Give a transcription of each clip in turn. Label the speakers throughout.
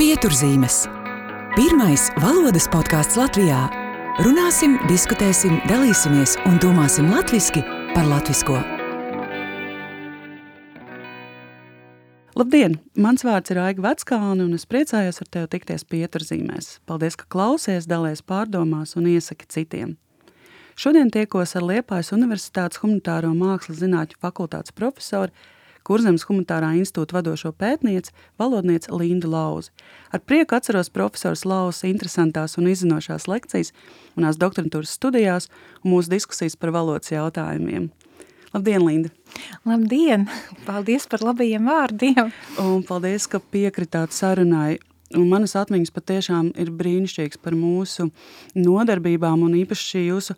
Speaker 1: Pieturzīmes. Pirmais valodas podkāsts Latvijā. Runāsim, diskutēsim, dalīsimies un domāsim latviešu par latviešu.
Speaker 2: Labdien! Mans vārds ir Aiga Vecāna, un es priecājos ar tevi tikties pieturzīmēs. Paldies, ka klausies, dalies pārdomās un iesaki citiem. Šodien tiekos ar Liepājas Universitātes humanitāro mākslas zinātņu fakultātes profesoru Kurzemes humanitārā institūta vadošo pētnieci, valodnieci Lindu Lauzi. Ar prieku atceros profesors Lauzas interesantās un izzinošās lekcijas manās doktorantūras studijās un mūsu diskusijas par valodas jautājumiem. Labdien, Linda!
Speaker 3: Labdien! Paldies par labajiem vārdiem!
Speaker 2: Un paldies, ka piekritāt sarunai. Un manas atmiņas patiešām ir brīnišķīgas par mūsu nodarbībām un īpaši šī jūsu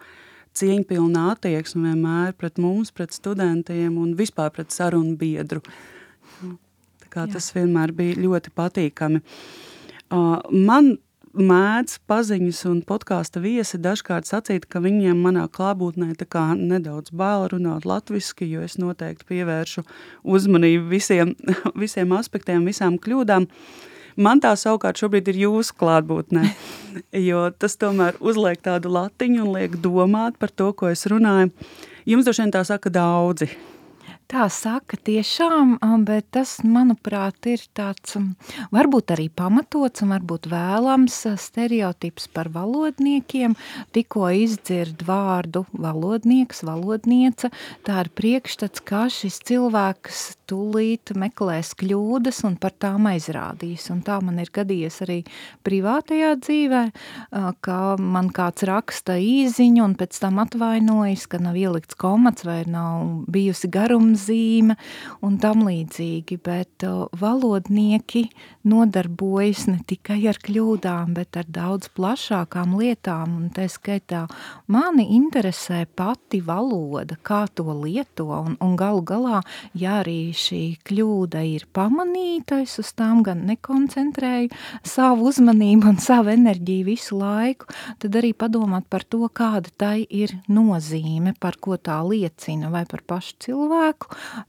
Speaker 2: cieņpilna attieksme vienmēr pret mums, pret studentiem un vispār pret sarunu biedru. Tā kā Jā. tas vienmēr bija ļoti patīkami. Uh, man mēdz paziņas un podkāsta viesi dažkārt sacīt, ka viņiem manā klātbūtnē nedaudz bail runāt latviešu, jo es noteikti pievēršu uzmanību visiem, visiem aspektiem, visām kļūdām. Uh, Man tā savukārt šobrīd ir jūsu klātbūtnē, jo tas tomēr uzliek tādu latiņu un liek domāt par to, ko es runāju. Jums droši vien tā saka daudzi.
Speaker 3: Tā saka tiešām, bet tas, manuprāt, ir tāds varbūt arī pamatots un varbūt vēlams stereotips par valodniekiem. Tikko izdzird vārdu valodnieks, valodniece, tā ir priekšstats, kā šis cilvēks tūlīt meklēs kļūdas un par tām aizrādīs. Un tā man ir gadījies arī privātajā dzīvē, ka man kāds raksta īziņu un pēc tam atvainojas, ka nav ielikts komats vai nav bijusi garums zīme un tam līdzīgi, bet uh, valodnieki nodarbojas ne tikai ar kļūdām, bet ar daudz plašākām lietām, un tā skaitā mani interesē pati valoda, kā to lieto, un, un galu galā, ja arī šī kļūda ir pamanīta, es uz tām gan nekoncentrēju savu uzmanību un savu enerģiju visu laiku, tad arī padomāt par to, kāda tai ir nozīme, par ko tā liecina, vai par pašu cilvēku,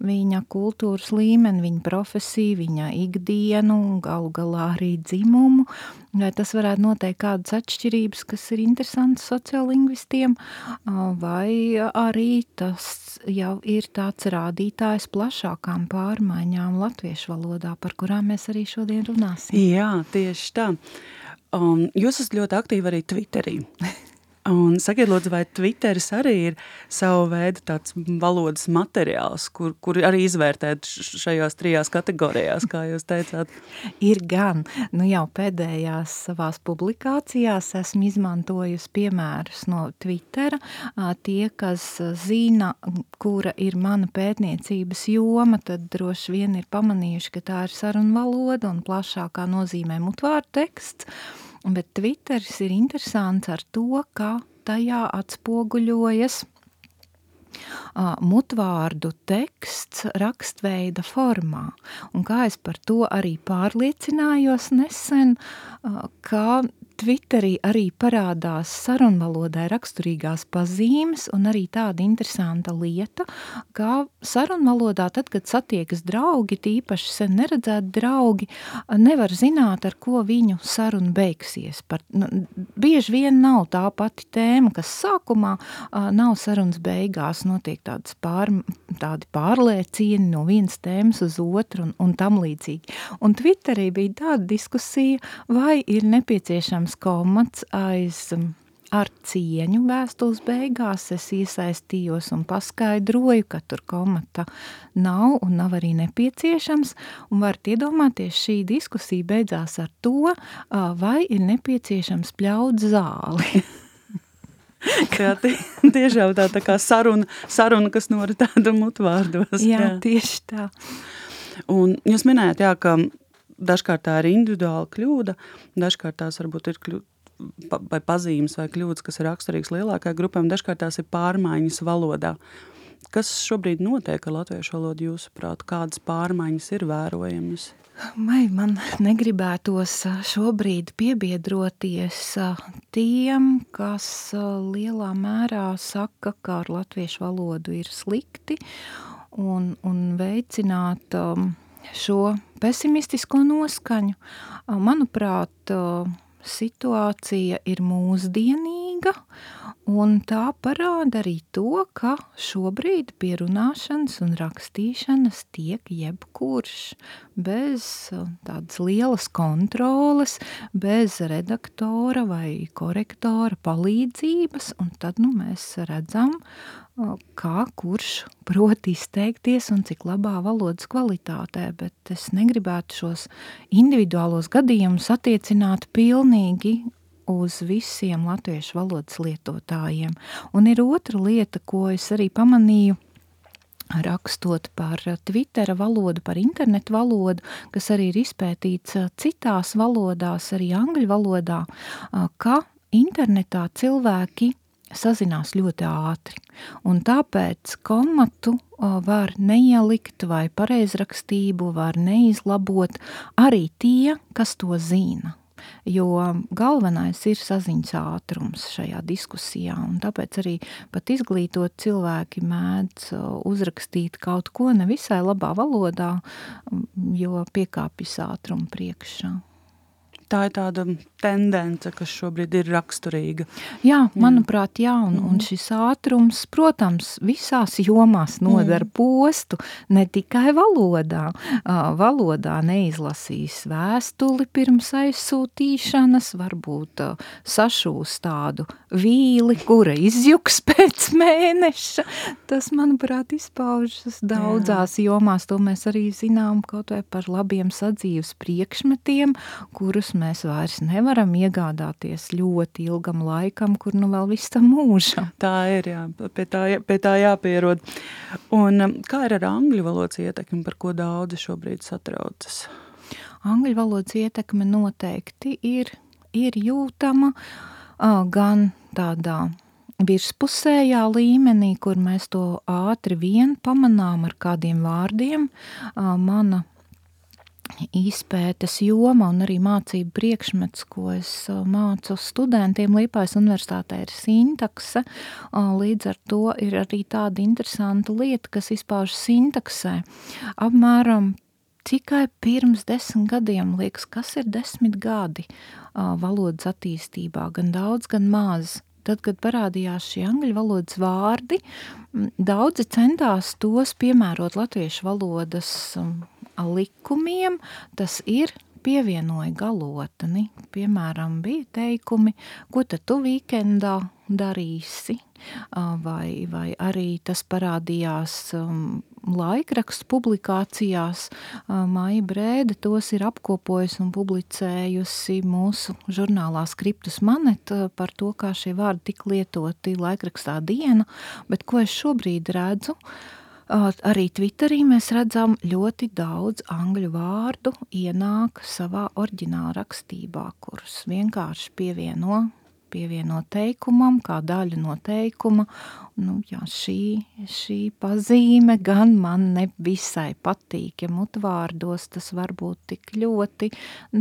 Speaker 3: viņa kultūras līmeni, viņa profesiju, viņa ikdienu, galu galā arī dzimumu, vai tas varētu noteikt kādas atšķirības, kas ir interesantas sociālingvistiem, vai arī tas jau ir tāds rādītājs plašākām pārmaiņām latviešu valodā, par kurām mēs arī šodien runāsim.
Speaker 2: Jā, tieši tā. Um, jūs esat ļoti aktīvi arī Twitterī. Un sakiet, lūdzu, vai Twitteris arī ir savu veidu tāds valodas materiāls, kur, kur arī izvērtēt šajās trijās kategorijās, kā jūs teicāt?
Speaker 3: Ir gan. Nu jau pēdējās savās publikācijās esmu izmantojusi piemērus no Twittera. Tie, kas zina, kura ir mana pētniecības joma, tad droši vien ir pamanījuši, ka tā ir saruna valoda un plašākā nozīmē mutvārdu teksts. Bet Twitteris ir interesants ar to, ka tajā atspoguļojas uh, mutvārdu teksts rakstveida formā. Un kā es par to arī pārliecinājos nesen, uh, ka Twitterī arī parādās sarunvalodai raksturīgās pazīmes un arī tāda interesanta lieta, kā sarunvalodā tad, kad satiekas draugi, tīpaši sen neredzēti draugi, nevar zināt, ar ko viņu saruna beigsies. Par, nu, bieži vien nav tā pati tēma, kas sākumā nav sarunas beigās, notiek tādas pār, tādi pārliecieni no vienas tēmas uz otru un, un tam līdzīgi. Un Twitterī bija tāda diskusija, vai ir nepieciešams nepieciešams komats aiz um, ar cieņu vēstules beigās es iesaistījos un paskaidroju, ka tur komata nav un nav arī nepieciešams, un varat iedomāties, šī diskusija beidzās ar to, vai ir nepieciešams pļaut zāli.
Speaker 2: jā, tiešām tā, tā kā saruna, saruna kas noritēta mutvārdos.
Speaker 3: Jā, jā, tieši tā.
Speaker 2: Un jūs minējāt, jā, ka dažkārt tā ir individuāla kļūda, dažkārt tās varbūt ir kļūda vai pazīmes vai kļūdas, kas ir raksturīgas lielākajai grupai, un dažkārt tās ir pārmaiņas valodā. Kas šobrīd notiek ar latviešu valodu, jūsuprāt, kādas pārmaiņas ir vērojamas?
Speaker 3: Vai man negribētos šobrīd piebiedroties tiem, kas lielā mērā saka, ka ar latviešu valodu ir slikti, un, un veicināt um, šo pesimistisko noskaņu. Manuprāt, situācija ir mūsdienīga, un tā parāda arī to, ka šobrīd pie runāšanas un rakstīšanas tiek jebkurš. Bez tādas lielas kontroles, bez redaktora vai korektora palīdzības, un tad nu, mēs redzam, kā kurš prot izteikties un cik labā valodas kvalitātē, bet es negribētu šos individuālos gadījumus attiecināt pilnīgi uz visiem latviešu valodas lietotājiem. Un ir otra lieta, ko es arī pamanīju, rakstot par Twittera valodu, par internetu valodu, kas arī ir izpētīts citās valodās, arī angļu valodā, ka internetā cilvēki sazinās ļoti ātri. Un tāpēc komatu var neielikt vai pareizrakstību var neizlabot arī tie, kas to zina. Jo galvenais ir saziņas ātrums šajā diskusijā, un tāpēc arī pat izglītot cilvēki mēdz uzrakstīt kaut ko nevisai labā valodā, jo piekāpjas ātruma priekšā
Speaker 2: tā ir tāda tendence, kas šobrīd ir raksturīga.
Speaker 3: Jā, manuprāt, jā, un, un mhm. šis ātrums, protams, visās jomās nodara mm. postu, ne tikai valodā. Uh, valodā neizlasīs vēstuli pirms aizsūtīšanas, varbūt uh, sašūs tādu vīli, kura izjuks pēc mēneša. Tas, manuprāt, izpaužas daudzās jā. jomās, to mēs arī zinām kaut vai par labiem sadzīves priekšmetiem, kurus mēs vairs nevaram iegādāties ļoti ilgam laikam, kur nu vēl viss tam mūžam.
Speaker 2: Tā ir, jā, pie tā, pie tā jāpierod. Un um, kā ir ar angļu valodas ietekmi, par ko daudzi šobrīd satraucas?
Speaker 3: Angļu valodas ietekme noteikti ir, ir jūtama gan tādā virspusējā līmenī, kur mēs to ātri vien pamanām ar kādiem vārdiem. Mana izpētes joma un arī mācību priekšmets, ko es mācu studentiem Liepājas universitātē, ir sintakse. Līdz ar to ir arī tāda interesanta lieta, kas izpaužas sintaksē. Apmēram tikai pirms desmit gadiem, liekas, kas ir desmit gadi valodas attīstībā, gan daudz, gan maz. Tad, kad parādījās šie angļu valodas vārdi, daudzi centās tos piemērot latviešu valodas likumiem, tas ir pievienoja galotni. Piemēram, bija teikumi, ko tad tu vīkendā darīsi, vai, vai arī tas parādījās um, laikrakstu publikācijās. Maija Brēde tos ir apkopojusi un publicējusi mūsu žurnālā Skriptus Manet par to, kā šie vārdi tik lietoti laikrakstā diena, bet ko es šobrīd redzu, Arī Twitterī mēs redzam ļoti daudz angļu vārdu ienāk savā oriģināla rakstībā, kurus vienkārši pievieno pievieno teikumam, kā daļu no teikuma. Nu, jā, šī, šī pazīme gan man nevisai patīk, ja mutvārdos tas varbūt tik ļoti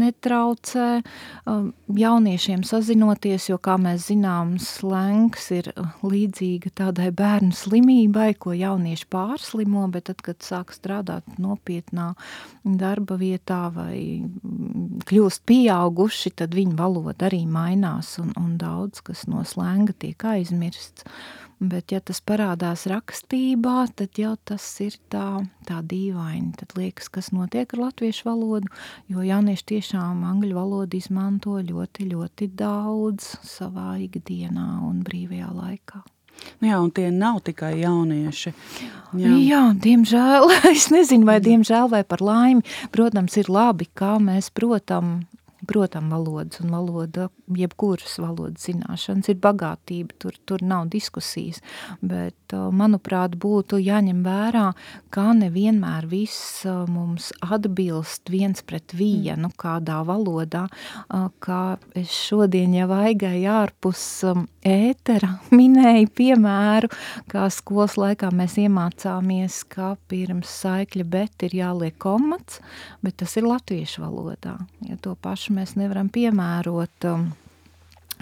Speaker 3: netraucē um, jauniešiem sazinoties, jo, kā mēs zinām, slengs ir līdzīga tādai bērnu slimībai, ko jaunieši pārslimo, bet tad, kad sāk strādāt nopietnā darba vietā vai kļūst pieauguši, tad viņu valoda arī mainās un, un daudz kas no slēnga tiek aizmirsts. Bet, ja tas parādās rakstībā, tad jau tas ir tā, tā dīvaini. Tad liekas, kas notiek ar latviešu valodu, jo jaunieši tiešām angļu valodu izmanto ļoti, ļoti daudz savā ikdienā un brīvajā laikā.
Speaker 2: Nu jā, un tie nav tikai jaunieši.
Speaker 3: Jā, jā diemžēl, es nezinu, vai diemžēl vai par laimi, protams, ir labi, kā mēs, protam, protam valodas un valoda, jebkuras valodas zināšanas ir bagātība, tur, tur nav diskusijas, bet, manuprāt, būtu jāņem vērā, kā nevienmēr viss mums atbilst viens pret vienu kādā valodā, kā es šodien jau aigai ārpus ētera minēju piemēru, kā skolas laikā mēs iemācāmies, ka pirms saikļa bet ir jāliek komats, bet tas ir latviešu valodā. Ja to pašu mēs nevaram piemērot um,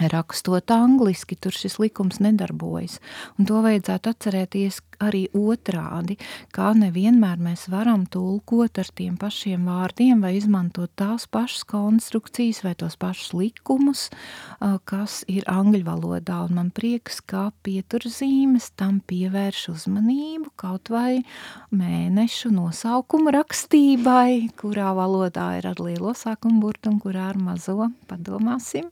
Speaker 3: rakstot angliski, tur šis likums nedarbojas. Un to vajadzētu atcerēties arī otrādi, kā nevienmēr mēs varam tulkot ar tiem pašiem vārdiem vai izmantot tās pašas konstrukcijas vai tos pašus likumus, kas ir angļu valodā. Un man prieks, ka pieturzīmes tam pievērš uzmanību kaut vai mēnešu nosaukumu rakstībai, kurā valodā ir ar lielo sākumu burtu un kurā ar mazo. Padomāsim.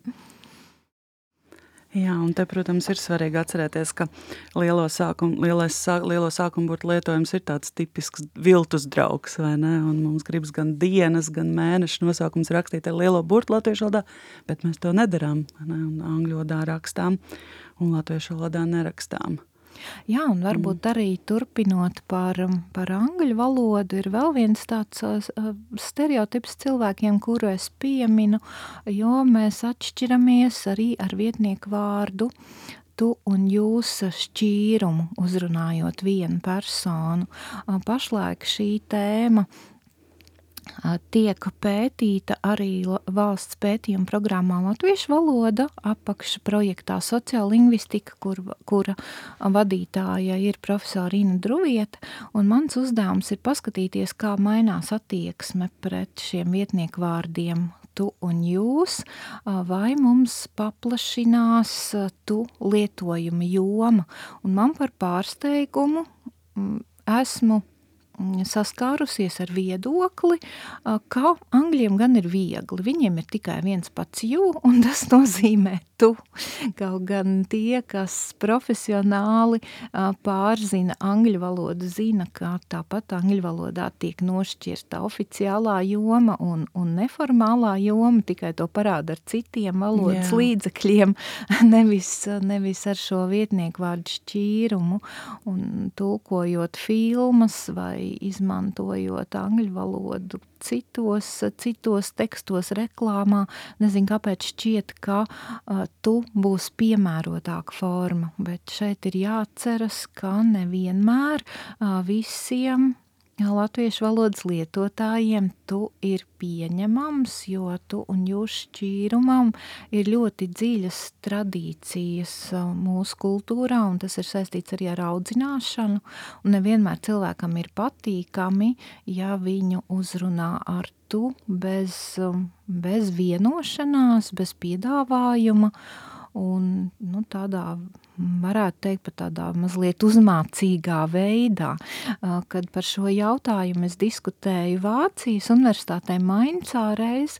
Speaker 2: Jā, un te, protams, ir svarīgi atcerēties, ka lielo sākumu, lielais, sāk, lielo sākumu burtu lietojums ir tāds tipisks viltus draugs, vai ne? Un mums gribas gan dienas, gan mēnešu nosaukums rakstīt ar lielo burtu latviešu valodā, bet mēs to nedarām, ne? Un angļu valodā rakstām un latviešu valodā nerakstām.
Speaker 3: Jā, un varbūt mm. arī turpinot par, par angļu valodu, ir vēl viens tāds uh, stereotips cilvēkiem, kuru es pieminu, jo mēs atšķiramies arī ar vietnieku vārdu tu un jūs šķīrumu uzrunājot vienu personu. Pašlaik šī tēma tiek pētīta arī valsts pētījuma programmā Latviešu valoda apakšprojektā sociālingvistika, kur, kura vadītāja ir profesora Ina Druvieta, un mans uzdevums ir paskatīties, kā mainās attieksme pret šiem vietnieku vārdiem tu un jūs, vai mums paplašinās tu lietojuma joma. Un man par pārsteigumu esmu saskārusies ar viedokli, ka angļiem gan ir viegli. Viņiem ir tikai viens pats jū, un tas nozīmē tu. Kaut gan tie, kas profesionāli pārzina angļu valodu, zina, ka tāpat angļu valodā tiek nošķirta oficiālā joma un, un neformālā joma, tikai to parāda ar citiem valodas Jā. līdzekļiem, nevis, nevis ar šo vietnieku vārdu šķīrumu un tulkojot filmas vai izmantojot angļu valodu citos, citos tekstos, reklāmā. Nezinu, kāpēc šķiet, ka uh, tu būs piemērotāka forma, bet šeit ir jāatceras, ka nevienmēr uh, visiem latviešu valodas lietotājiem tu ir pieņemams, jo tu un jūs šķīrumam ir ļoti dziļas tradīcijas uh, mūsu kultūrā, un tas ir saistīts arī ar audzināšanu, un nevienmēr cilvēkam ir patīkami, ja viņu uzrunā ar tu bez, um, bez vienošanās, bez piedāvājuma, un nu, tādā, varētu teikt, pat tādā mazliet uzmācīgā veidā, kad par šo jautājumu es diskutēju Vācijas universitātē Maincā reiz,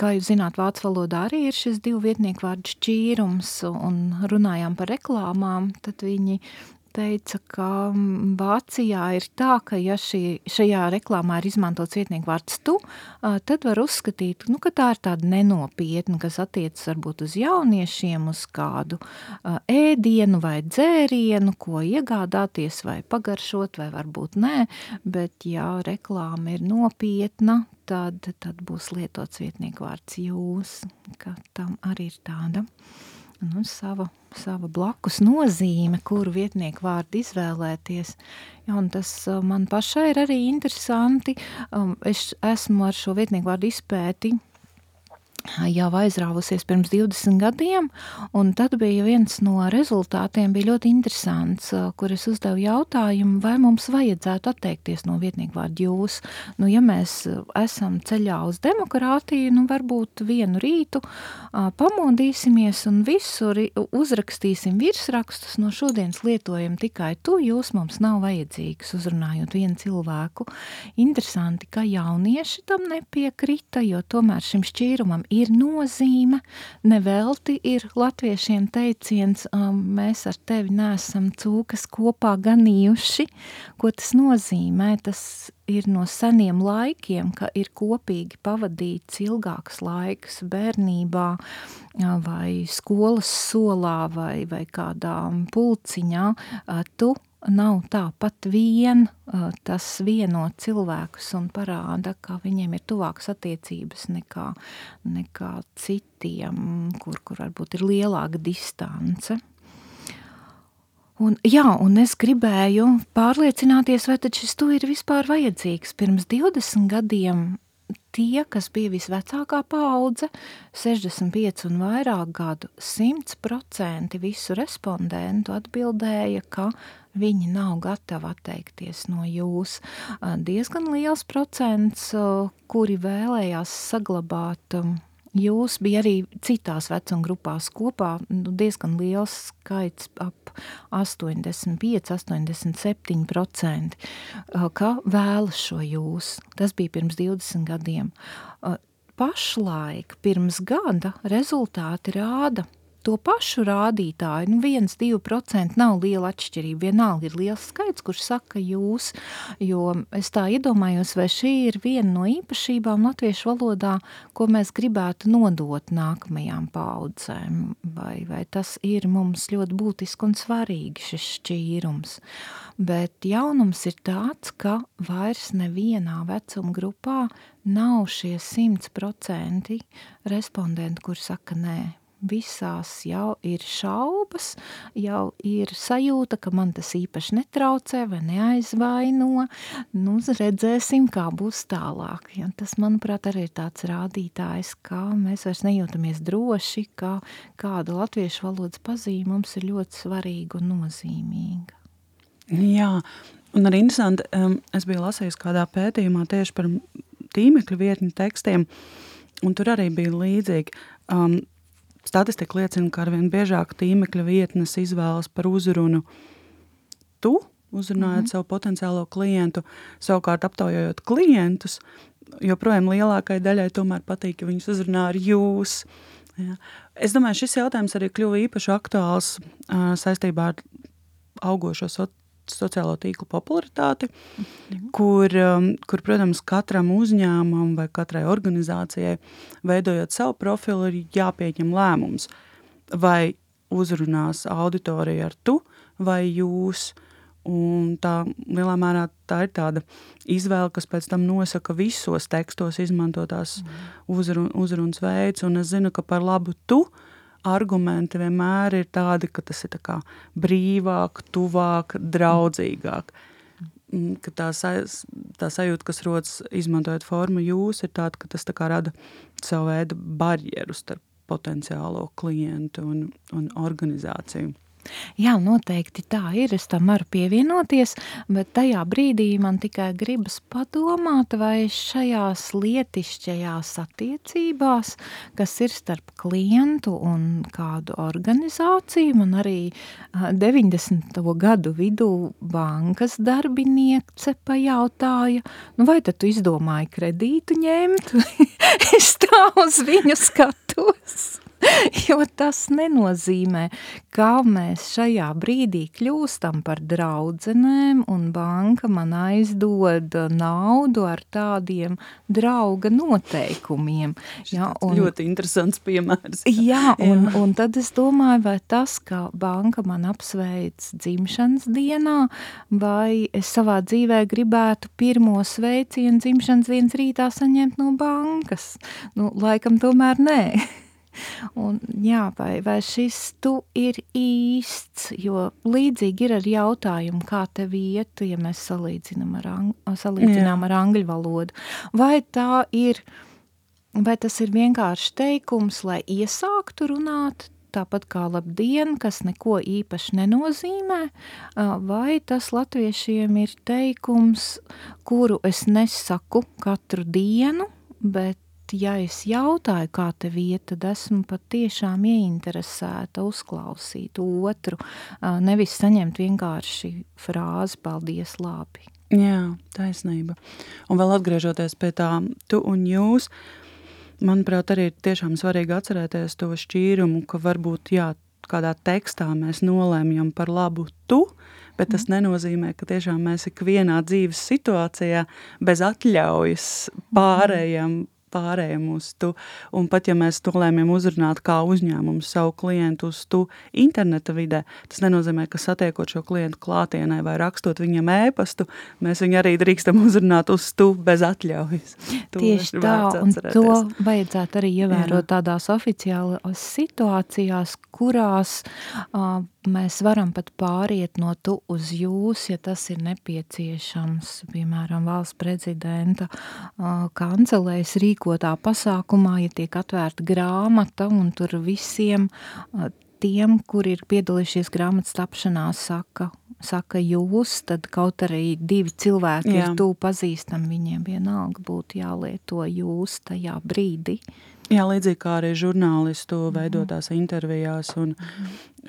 Speaker 3: kā jūs zināt, vācu valodā arī ir šis divu vietnieku vārdu šķīrums, un runājām par reklāmām, tad viņi teica, ka mm, Vācijā ir tā, ka ja šī, šajā reklāmā ir izmantots vietnieku vārds tu, tad var uzskatīt, nu, ka tā ir tāda nenopietna, kas attiecas varbūt uz jauniešiem, uz kādu ēdienu vai dzērienu, ko iegādāties vai pagaršot, vai varbūt nē, bet ja reklāma ir nopietna, tad, tad būs lietots vietnieku vārds jūs, ka tam arī ir tāda nu, sava, sava blakus nozīme, kuru vietnieku vārdu izvēlēties. Ja, tas uh, man pašai ir arī interesanti. Um, es esmu ar šo vietnieku vārdu izpēti jau aizrāvusies pirms 20 gadiem, un tad bija viens no rezultātiem bija ļoti interesants, kur es uzdevu jautājumu, vai mums vajadzētu atteikties no vietnieku vārdu jūs. Nu, ja mēs esam ceļā uz demokrātiju, nu, varbūt vienu rītu pamodīsimies un visur uzrakstīsim virsrakstus, no šodienas lietojam tikai tu, jūs mums nav vajadzīgs, uzrunājot vienu cilvēku. Interesanti, ka jaunieši tam nepiekrita, jo tomēr šim šķīrumam ir nozīme. Nevelti ir latviešiem teiciens, um, mēs ar tevi neesam cūkas kopā ganījuši. Ko tas nozīmē? Tas ir no seniem laikiem, ka ir kopīgi pavadīts ilgāks laiks bērnībā vai skolas solā vai, vai kādā pulciņā. Tu nav tāpat vien tas vieno cilvēkus un parāda, ka viņiem ir tuvākas attiecības nekā, nekā citiem, kur, kur varbūt ir lielāka distance. Un, jā, un es gribēju pārliecināties, vai šis tu ir vispār vajadzīgs. Pirms 20 gadiem tie, kas bija visvecākā paudze, 65 un vairāk gadu, 100% visu respondentu atbildēja, ka viņi nav gatavi atteikties no jūs. Diezgan liels procents, kuri vēlējās saglabāt Jūs bija arī citās vecuma grupās kopā nu, diezgan liels skaits, ap 85, 87%, ka vēlas šo jūs. Tas bija pirms 20 gadiem. Pašlaik, pirms gada, rezultāti rāda, to pašu rādītāju, nu 1-2% nav liela atšķirība, vienalga ir liels skaits, kurš saka jūs, jo es tā iedomājos, vai šī ir viena no īpašībām latviešu valodā, ko mēs gribētu nodot nākamajām paudzēm, vai, vai tas ir mums ļoti būtiski un svarīgi šis šķīrums. Bet jaunums ir tāds, ka vairs nevienā vecuma grupā nav šie 100% respondenti, kur saka nē, visās jau ir šaubas, jau ir sajūta, ka man tas īpaši netraucē vai neaizvaino. Nu, redzēsim, kā būs tālāk. Ja, tas, manuprāt, arī ir tāds rādītājs, ka mēs vairs nejūtamies droši, ka kāda latviešu valodas pazīme mums ir ļoti svarīga un nozīmīga.
Speaker 2: Jā, un arī interesanti, um, es biju lasījusi kādā pētījumā tieši par tīmekļa vietņu tekstiem, un tur arī bija līdzīgi. Um, Statistika liecina, ka arvien biežāk tīmekļa vietnes izvēlas par uzrunu tu, uzrunājot mm -hmm. savu potenciālo klientu, savukārt aptaujājot klientus, joprojām lielākai daļai tomēr patīk, ka viņus uzrunā ar jūs. Ja. Es domāju, šis jautājums arī kļuva īpaši aktuāls uh, saistībā ar augošo so sociālo tīklu popularitāti, mhm. kur, um, kur, protams, katram uzņēmumam vai katrai organizācijai, veidojot savu profilu, ir jāpieņem lēmums, vai uzrunās auditorija ar tu vai jūs. Un tā lielā mērā tā ir tāda izvēle, kas pēc tam nosaka visos tekstos izmantotās mm. uzrun, uzrunas veids. Un es zinu, ka par labu tu uh, argumenti vienmēr ir tādi, ka tas ir tā brīvāk, tuvāk, draudzīgāk. Mm, ka tā, tā sajūta, kas rodas izmantojot formu jūs, ir tāda, ka tas tā rada savu veidu barjeru starp potenciālo klientu un, un organizāciju.
Speaker 3: Jā, noteikti tā ir. Es tam varu pievienoties, bet tajā brīdī man tikai gribas padomāt, vai šajās lietišķajās attiecībās, kas ir starp klientu un kādu organizāciju, man arī 90. gadu vidū bankas darbiniece pajautāja, nu vai tad tu izdomāji kredītu ņemt? es tā uz viņu skatos. jo tas nenozīmē, kā mēs šajā brīdī kļūstam par draudzenēm un banka man aizdod naudu ar tādiem drauga noteikumiem.
Speaker 2: Ja, un, ļoti interesants piemērs.
Speaker 3: Jā, un, jā. un tad es domāju, vai tas, ka banka man apsveic dzimšanas dienā, vai es savā dzīvē gribētu pirmo sveicienu dzimšanas dienas rītā saņemt no bankas. Nu, laikam tomēr nē. Un, jā, vai, vai šis tu ir īsts, jo līdzīgi ir ar jautājumu, kā tev iet, ja mēs salīdzinām ar, ang salīdzinām jā. ar angļu valodu. Vai tā ir, vai tas ir vienkārši teikums, lai iesāktu runāt, tāpat kā labdien, kas neko īpaši nenozīmē, vai tas latviešiem ir teikums, kuru es nesaku katru dienu, bet ja es jautāju, kā tev iet, tad esmu patiešām ieinteresēta uzklausīt otru, nevis saņemt vienkārši frāzi paldies labi.
Speaker 2: Jā, taisnība. Un vēl atgriežoties pie tā tu un jūs, manuprāt, arī ir tiešām svarīgi atcerēties to šķīrumu, ka varbūt, jā, kādā tekstā mēs nolēmjam par labu tu, bet tas mm. nenozīmē, ka tiešām mēs ikvienā dzīves situācijā bez atļaujas pārējām pārējiem uz tu. Un pat ja mēs to lēmjam uzrunāt kā uzņēmumu savu klientu uz tu interneta vidē, tas nenozīmē, ka satiekot šo klientu klātienē vai rakstot viņam ēpastu, mēs viņu arī drīkstam uzrunāt uz tu bez atļaujas.
Speaker 3: To Tieši tā, un to vajadzētu arī ievērot Jā. tādās oficiālās situācijās, kurās uh, mēs varam pat pāriet no tu uz jūs, ja tas ir nepieciešams, piemēram, valsts prezidenta kancelēs rīkotā pasākumā, ja tiek atvērta grāmata un tur visiem tiem, kur ir piedalījušies grāmatas tapšanā, saka, saka jūs, tad kaut arī divi cilvēki Jā. ir tū pazīstami, viņiem vienalga būtu jālieto jūs tajā brīdī.
Speaker 2: Jā, līdzīgi kā arī žurnālistu mhm. veidotās intervijās un,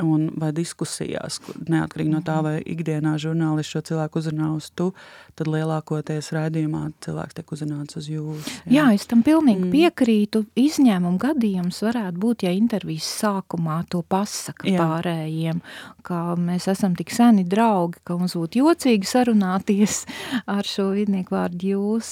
Speaker 2: un vai diskusijās, neatkarīgi no tā, mhm. vai ikdienā žurnālisti šo cilvēku uzrunā uz tu, tad lielākoties raidījumā cilvēks tiek uzrunāts uz jūs.
Speaker 3: Jā, jā es tam pilnīgi mm. piekrītu. Izņēmumu gadījums varētu būt, ja intervijas sākumā to pasaka jā. pārējiem, ka mēs esam tik seni draugi, ka mums būtu jocīgi sarunāties ar šo vidnieku vārdu jūs,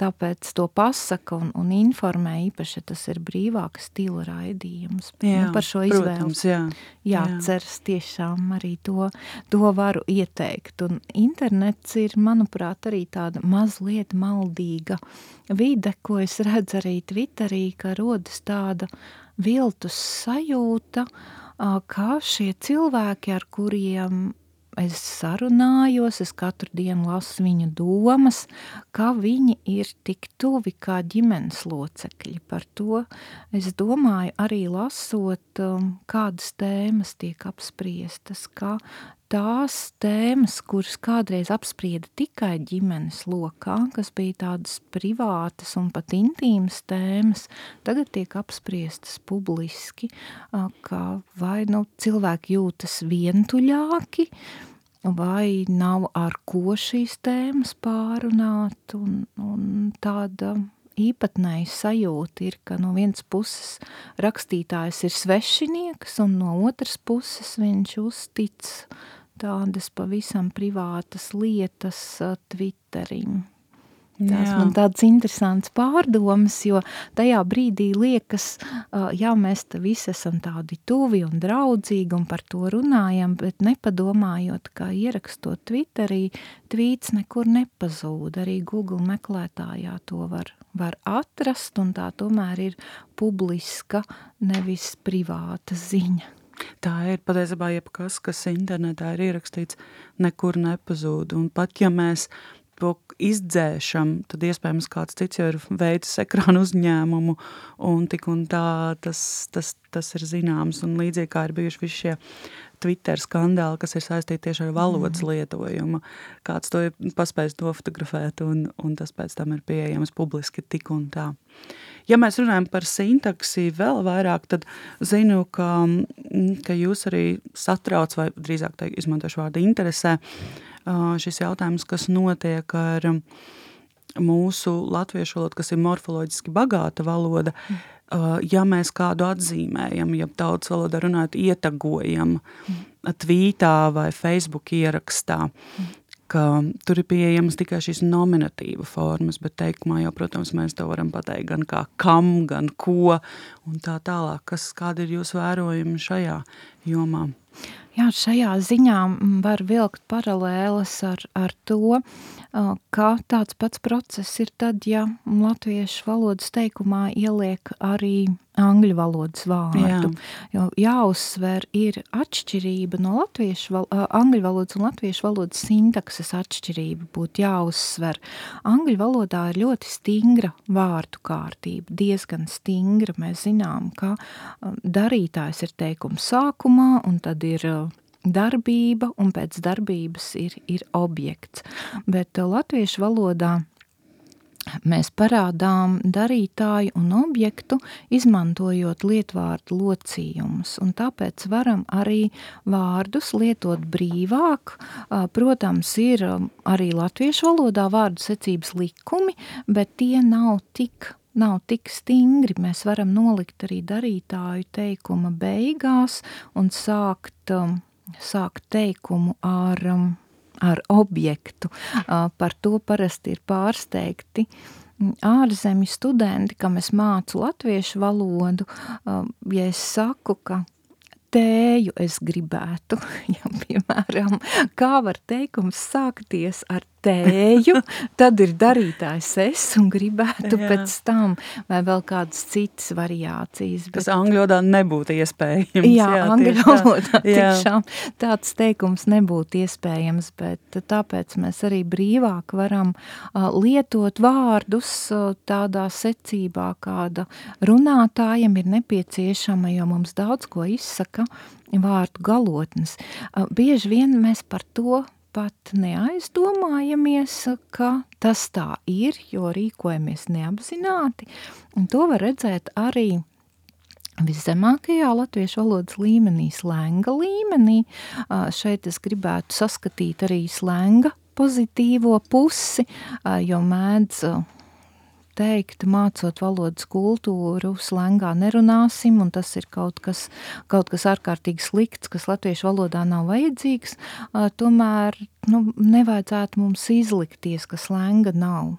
Speaker 3: tāpēc to pasaka un, un informē īpaši, ja tas ir brīvāka stila raidījums. Jā, nu, par šo izvēles.
Speaker 2: Jā,
Speaker 3: jāceras jā. tiešām arī to, to varu ieteikt. Un internets ir, manuprāt, arī tāda mazliet maldīga vide, ko es redzu arī Twitterī, ka rodas tāda viltus sajūta, kā šie cilvēki, ar kuriem es sarunājos, es katru dienu lasu viņa domas, kā viņi ir tik tuvi kā ģimenes locekļi. Par to es domāju arī lasot, um, kādas tēmas tiek apspriestas, kā tās tēmas, kuras kādreiz apsprieda tikai ģimenes lokā, kas bija tādas privātas un pat intīmas tēmas, tagad tiek apspriestas publiski, ka vai nu cilvēki jūtas vientuļāki, vai nav ar ko šīs tēmas pārunāt, un, un tāda īpatnēji sajūta ir, ka no vienas puses rakstītājs ir svešinieks, un no otras puses viņš uztic tādas pavisam privātas lietas Twitterim. Tās jā. man tādas interesantas pārdomas, jo tajā brīdī liekas, jā, mēs te visi esam tādi tuvi un draudzīgi un par to runājam, bet nepadomājot, kā ierakstot Twitterī, tvīts nekur nepazūd, arī Google meklētājā to var, var atrast, un tā tomēr ir publiska, nevis privāta ziņa.
Speaker 2: Tā ir patiesībā jebkas, kas internetā ir ierakstīts, nekur nepazūd. Un pat ja mēs to izdzēšam, tad iespējams kāds cits jau ir veicis ekrānu uzņēmumu un tik un tā tas, tas, tas ir zināms. Un līdzīgi kā ir bijuši visi šie Twitter skandāli, kas ir saistīti tieši ar valodas mm. lietojumu. Kāds to ir paspējis nofotografēt un, un tas pēc tam ir pieejams publiski tik un tā. Ja mēs runājam par sintaksi vēl vairāk, tad zinu, ka, ka jūs arī satrauc, vai drīzāk teik, izmantošu vārdu interesē, šis jautājums, kas notiek ar mūsu latviešu valodu, kas ir morfoloģiski bagāta valoda, ja mēs kādu atzīmējam, ja tautas valodā runājot, ietagojam tvītā vai Facebook ierakstā, ka tur ir pieejamas tikai šīs nominatīva formas, bet teikumā jau, protams, mēs to varam pateikt gan kā kam, gan ko un tā tālāk. Kas, kādi ir jūsu vērojumi šajā jomā?
Speaker 3: Jā, šajā ziņā var vilkt paralēles ar, ar to, ka tāds pats process ir tad, ja latviešu valodas teikumā ieliek arī angļu valodas vārdu. Jā. Jo jāuzsver ir atšķirība no latviešu, val, angļu valodas un latviešu valodas sintakses atšķirība būtu jāuzsver. Angļu valodā ir ļoti stingra vārdu kārtība, diezgan stingra. Mēs zinām, ka darītājs ir teikums sākumā un tad ir darbība, un pēc darbības ir, ir objekts. Bet latviešu valodā mēs parādām darītāju un objektu, izmantojot lietvārdu locījumus, un tāpēc varam arī vārdus lietot brīvāk. Protams, ir arī latviešu valodā vārdu secības likumi, bet tie nav tik nav tik stingri. Mēs varam nolikt arī darītāju teikuma beigās un sākt um, sākt teikumu ar, um, ar objektu. Uh, par to parasti ir pārsteigti mm, ārzemju studenti, kam es mācu latviešu valodu, uh, ja es saku, ka tēju es gribētu, ja, piemēram, kā var teikums sākties ar tēju, tad ir darītājs es un gribētu Jā. pēc tam vai vēl kādas citas variācijas.
Speaker 2: Bet... Tas angļu valodā nebūtu iespējams.
Speaker 3: Jā, jā angļu valodā tiešām tāds teikums nebūtu iespējams, bet tāpēc mēs arī brīvāk varam uh, lietot vārdus uh, tādā secībā, kāda runātājiem ir nepieciešama, jo mums daudz ko izsaka vārdu galotnes. Uh, bieži vien mēs par to pat neaizdomājamies, ka tas tā ir, jo rīkojamies neapzināti. Un to var redzēt arī Viszemākajā latviešu valodas līmenī, slēnga līmenī, šeit es gribētu saskatīt arī slēnga pozitīvo pusi, jo mēdz teikt, mācot valodas kultūru, slēngā nerunāsim, un tas ir kaut kas, kaut kas ārkārtīgi slikts, kas latviešu valodā nav vajadzīgs, tomēr nu, nevajadzētu mums izlikties, ka slēnga nav.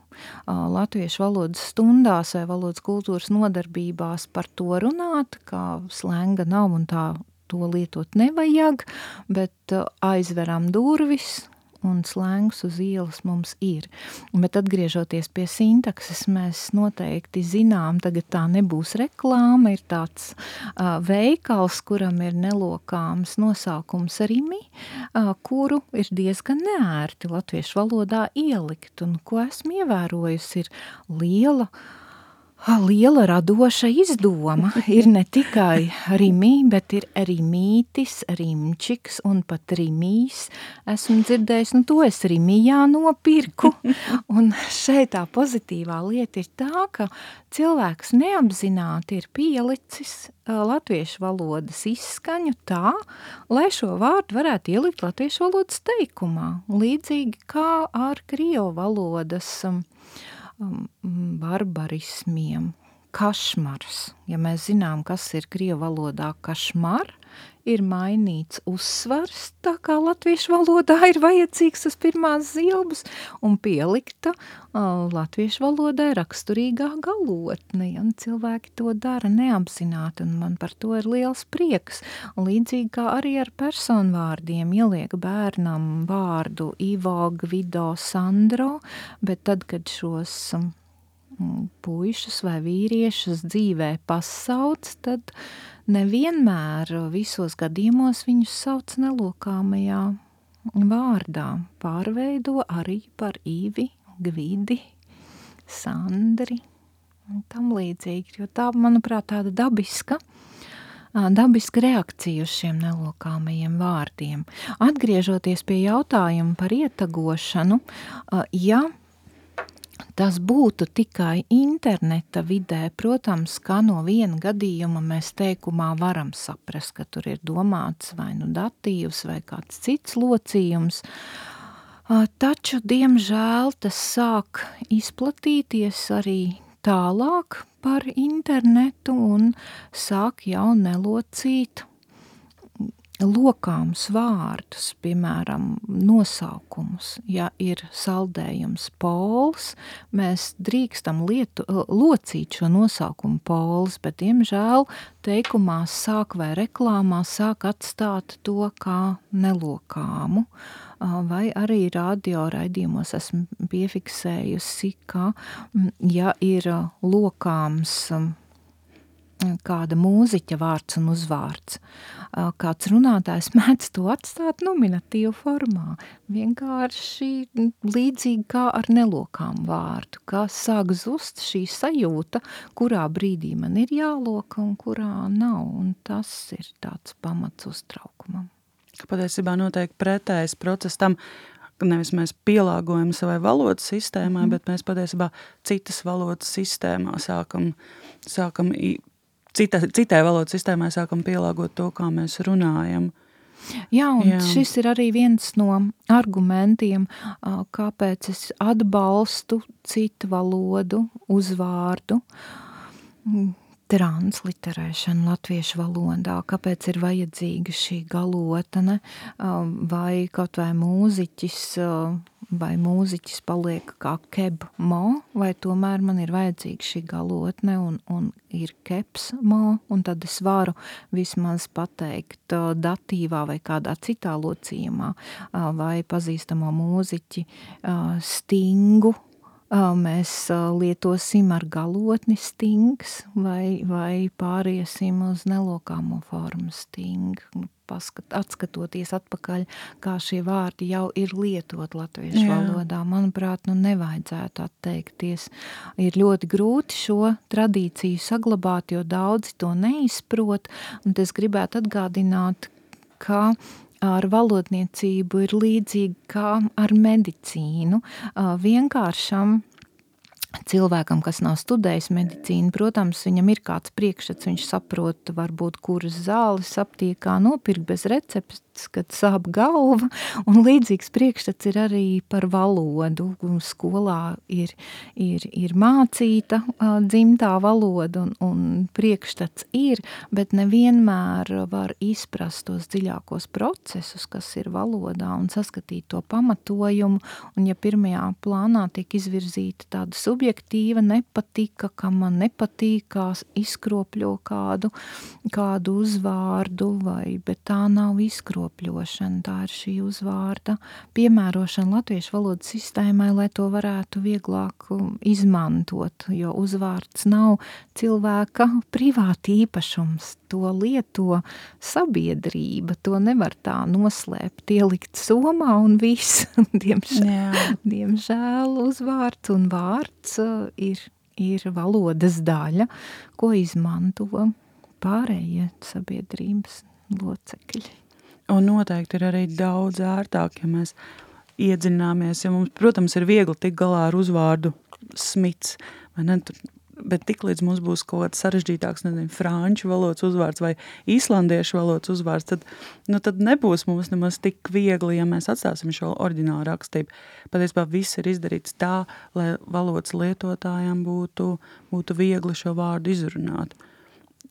Speaker 3: Latviešu valodas stundās vai valodas kultūras nodarbībās par to runāt, ka slēnga nav un tā to lietot nevajag, bet aizveram durvis, un slēngs uz ielas mums ir. Bet atgriežoties pie sintakses, mēs noteikti zinām, tagad tā nebūs reklāma, ir tāds uh, veikals, kuram ir nelokāms nosaukums rimi, uh, kuru ir diezgan neērti latviešu valodā ielikt, un ko esmu ievērojusi, ir liela uh, liela radoša izdoma. Ir ne tikai rimī, bet ir arī mītis, rimčiks un pat rimīs. Esmu dzirdējis, nu to es rimijā nopirku. Un šeit tā pozitīvā lieta ir tā, ka cilvēks neapzināti ir pielicis latviešu valodas izskaņu tā, lai šo vārdu varētu ielikt latviešu valodas teikumā. Līdzīgi kā ar krievu valodas um, Um, barbarismiem. Kašmars, ja mēs zinām, kas ir krievu valodā kašmar, ir mainīts uzsvars, tā kā latviešu valodā ir vajadzīgs tas pirmās zilbas, un pielikta uh, latviešu valodai raksturīgā galotne, ja cilvēki to dara neapzināti, un man par to ir liels prieks. Līdzīgi kā arī ar personvārdiem ieliek bērnam vārdu Ivo, Gvido, Sandro, bet tad, kad šos um, puišus vai vīriešus dzīvē pasauc, tad uh, nevienmēr visos gadījumos viņus sauc nelokāmajā vārdā. Pārveido arī par īvi, gvidi, sandri un tam līdzīgi, jo tā, manuprāt, tāda dabiska, dabiska reakcija uz šiem nelokāmajiem vārdiem. Atgriežoties pie jautājuma par ietagošanu, ja tas būtu tikai interneta vidē, protams, kā no viena gadījuma mēs teikumā varam saprast, ka tur ir domāts vai nu datīvs vai kāds cits locījums, taču, diemžēl, tas sāk izplatīties arī tālāk par internetu un sāk jau nelocīt lokāmus vārdus, piemēram, nosaukumus. Ja ir saldējums pols, mēs drīkstam lietu, locīt šo nosaukumu pols, bet, diemžēl, teikumā sāk vai reklāmā sāk atstāt to kā nelokāmu. Vai arī radio raidījumos esmu piefiksējusi, ka, ja ir lokāms kāda mūziķa vārds un uzvārds. Kāds runātājs mēdz to atstāt nominatīvu formā, vienkārši līdzīgi kā ar nelokām vārdu, kā sāk zust šī sajūta, kurā brīdī man ir jāloka un kurā nav, un tas ir tāds pamats uztraukumam.
Speaker 2: Patiesībā notiek pretējs process tam, nevis mēs pielāgojam savai valodas sistēmai, mm. bet mēs patiesībā citas valodas sistēmā sākam, sākam cita, citai valodas sistēmai sākam pielāgot to, kā mēs runājam.
Speaker 3: Jā, un Jā. šis ir arī viens no argumentiem, kāpēc es atbalstu citu valodu, uzvārdu, transliterēšanu latviešu valodā, kāpēc ir vajadzīga šī galotne, vai kaut vai mūziķis vai mūziķis paliek kā keb mo, vai tomēr man ir vajadzīga šī galotne un, un ir keps mo, un tad es varu vismaz pateikt datīvā vai kādā citā locījumā, vai pazīstamo mūziķi stingu, mēs lietosim ar galotni stings vai, vai pāriesim uz nelokāmo formu sting, paskat, atskatoties atpakaļ, kā šie vārdi jau ir lietot latviešu Jā. valodā. Manuprāt, nu nevajadzētu atteikties. Ir ļoti grūti šo tradīciju saglabāt, jo daudzi to neizprot, un es gribētu atgādināt, ka ar valodniecību ir līdzīgi kā ar medicīnu. Vienkāršam cilvēkam, kas nav studējis medicīnu, protams, viņam ir kāds priekšstats, viņš saprot, varbūt, kuras zāles aptiekā nopirkt bez receptes, kad sāp galva, un līdzīgs priekšstats ir arī par valodu. Skolā ir, ir, ir mācīta dzimtā valoda, un, un priekšstats ir, bet nevienmēr var izprast tos dziļākos procesus, kas ir valodā, un saskatīt to pamatojumu, un ja pirmajā plānā tiek izvirzīta tāda subjektīva nepatika, ka man nepatīkās, izkropļo kādu, kādu uzvārdu, vai, bet tā nav izkropļota izkropļošana, tā ir šī uzvārda piemērošana latviešu valodas sistēmai, lai to varētu vieglāk um, izmantot, jo uzvārds nav cilvēka privāti īpašums, to lieto sabiedrība, to nevar tā noslēpt, ielikt somā un viss, diemžēl, diemžēl uzvārds un vārds uh, ir, ir valodas daļa, ko izmanto pārējie sabiedrības locekļi.
Speaker 2: Un noteikti ir arī daudz ērtāk, ja mēs iedzināmies, ja mums, protams, ir viegli tik galā ar uzvārdu smits, ne, tur, bet tik līdz mums būs kaut kāds sarežģītāks, nezinu, franču valodas uzvārds vai īslandiešu valodas uzvārds, tad, nu, tad nebūs mums nemaz tik viegli, ja mēs atstāsim šo oriģinālu rakstību. Patiesībā viss ir izdarīts tā, lai valodas lietotājiem būtu, būtu viegli šo vārdu izrunāt.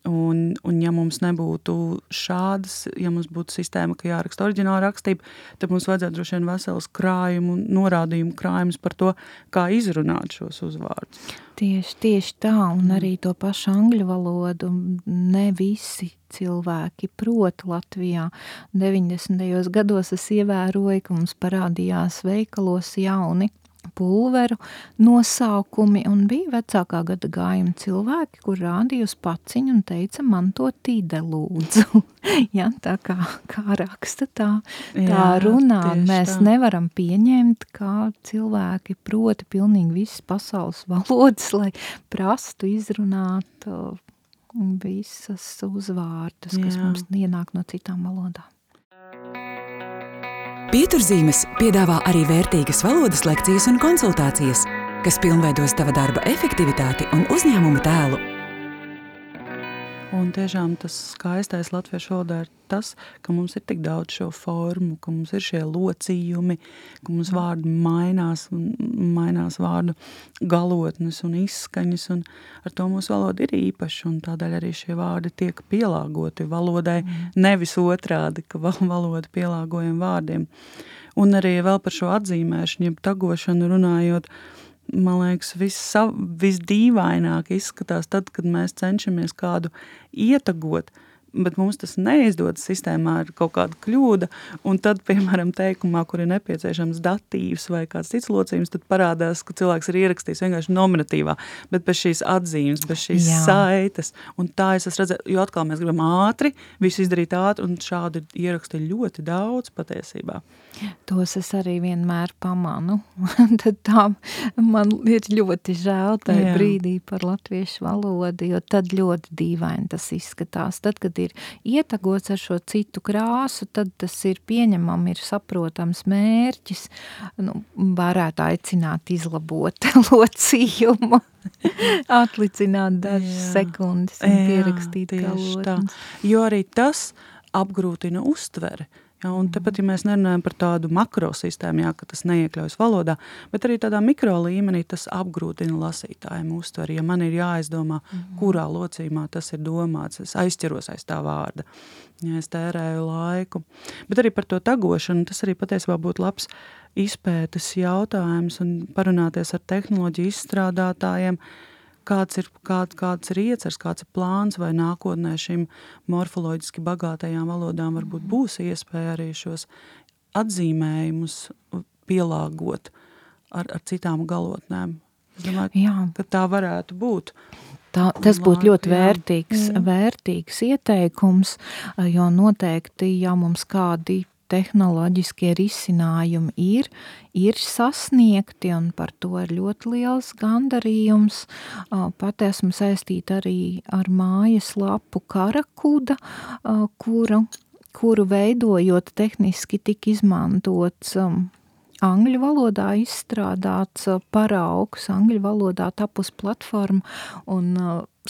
Speaker 2: Un, un ja mums nebūtu šādas, ja mums būtu sistēma, ka jāraksta oriģināla rakstība, tad mums vajadzētu droši vien vesels krājumu, norādījumu krājums par to, kā izrunāt šos uzvārdus.
Speaker 3: Tieši, tieši tā, un arī to pašu angļu valodu ne visi cilvēki prot Latvijā. 90. gados es ievēroju, ka mums parādījās veikalos jauni pulveru nosaukumi, un bija vecākā gada gājuma cilvēki, kur rādīja uz paciņu un teica, man to tīde lūdzu. ja, tā kā, kā raksta, tā, tā Jā, runā. Mēs tā. nevaram pieņemt, kā cilvēki proti pilnīgi visas pasaules valodas, lai prastu izrunāt uh, visas uzvārdus, kas Jā. mums ienāk no citām valodām.
Speaker 1: Pieturzīmes piedāvā arī vērtīgas valodas lekcijas un konsultācijas, kas pilnveidos tava darba efektivitāti un uzņēmuma tēlu
Speaker 2: Un tiešām tas skaistais latviešu valodā ir tas, ka mums ir tik daudz šo formu, ka mums ir šie locījumi, ka mums mm. vārdi mainās, mainās vārdu galotnes un izskaņas, un ar to mūsu valoda ir īpaša, un tādēļ arī šie vārdi tiek pielāgoti valodai, mm. nevis otrādi, ka valoda pielāgojam vārdiem. Un arī vēl par šo atzīmēšanu, jeb tagošanu runājot, uh, man liekas, viss visdīvaināk izskatās tad, kad mēs cenšamies kādu ietagot, bet mums tas neizdodas sistēmā ar kaut kādu kļūdu, un tad, piemēram, teikumā, kur ir nepieciešams datīvs vai kāds cits locījums, tad parādās, ka cilvēks ir ierakstījis vienkārši nominatīvā, bet bez šīs atzīmes, bez šīs Jā. saites, un tā es redzēju, jo atkal mēs gribam ātri, visu izdarīt ātri, un šādi ieraksti ļoti daudz patiesībā.
Speaker 3: Tos es arī vienmēr pamanu. tad tā man ir ļoti žēl tajā Jā. brīdī par latviešu valodu, jo tad ļoti dīvaini tas izskatās. Tad, kad ir ietagots ar šo citu krāsu, tad tas ir pieņemam, ir saprotams mērķis. Nu, varētu aicināt izlabot locījumu. Atlicināt dažas Jā. sekundes un Jā, pierakstīt galotnes.
Speaker 2: Jo arī tas apgrūtina uztveri. Ja, un tepat, ja mēs nerunājam par tādu makrosistēmu, jā, ka tas neiekļaujas valodā, bet arī tādā mikro līmenī tas apgrūtina lasītājiem uztveri. Ja man ir jāizdomā, mm -hmm. kurā locījumā tas ir domāts, es aizķeros aiz tā vārda, ja es tērēju laiku. Bet arī par to tagošanu, tas arī patiesībā būtu labs izpētes jautājums un parunāties ar tehnoloģiju izstrādātājiem, kāds ir, kā, kāds ir iecers, kāds ir plāns vai nākotnē šīm morfoloģiski bagātajām valodām varbūt būs iespēja arī šos atzīmējumus pielāgot ar, ar citām galotnēm. Es domāju, Jā. ka tā varētu būt.
Speaker 3: Tā, tas būtu ļoti vērtīgs, jā. vērtīgs ieteikums, jo noteikti, ja mums kādi tehnoloģiskie risinājumi ir, ir sasniegti, un par to ir ļoti liels gandarījums. Pat esmu saistīta arī ar mājas lapu Karakuda, kuru, kuru veidojot tehniski tika izmantots angļu valodā izstrādāts paraugs, angļu valodā tapus platforma, un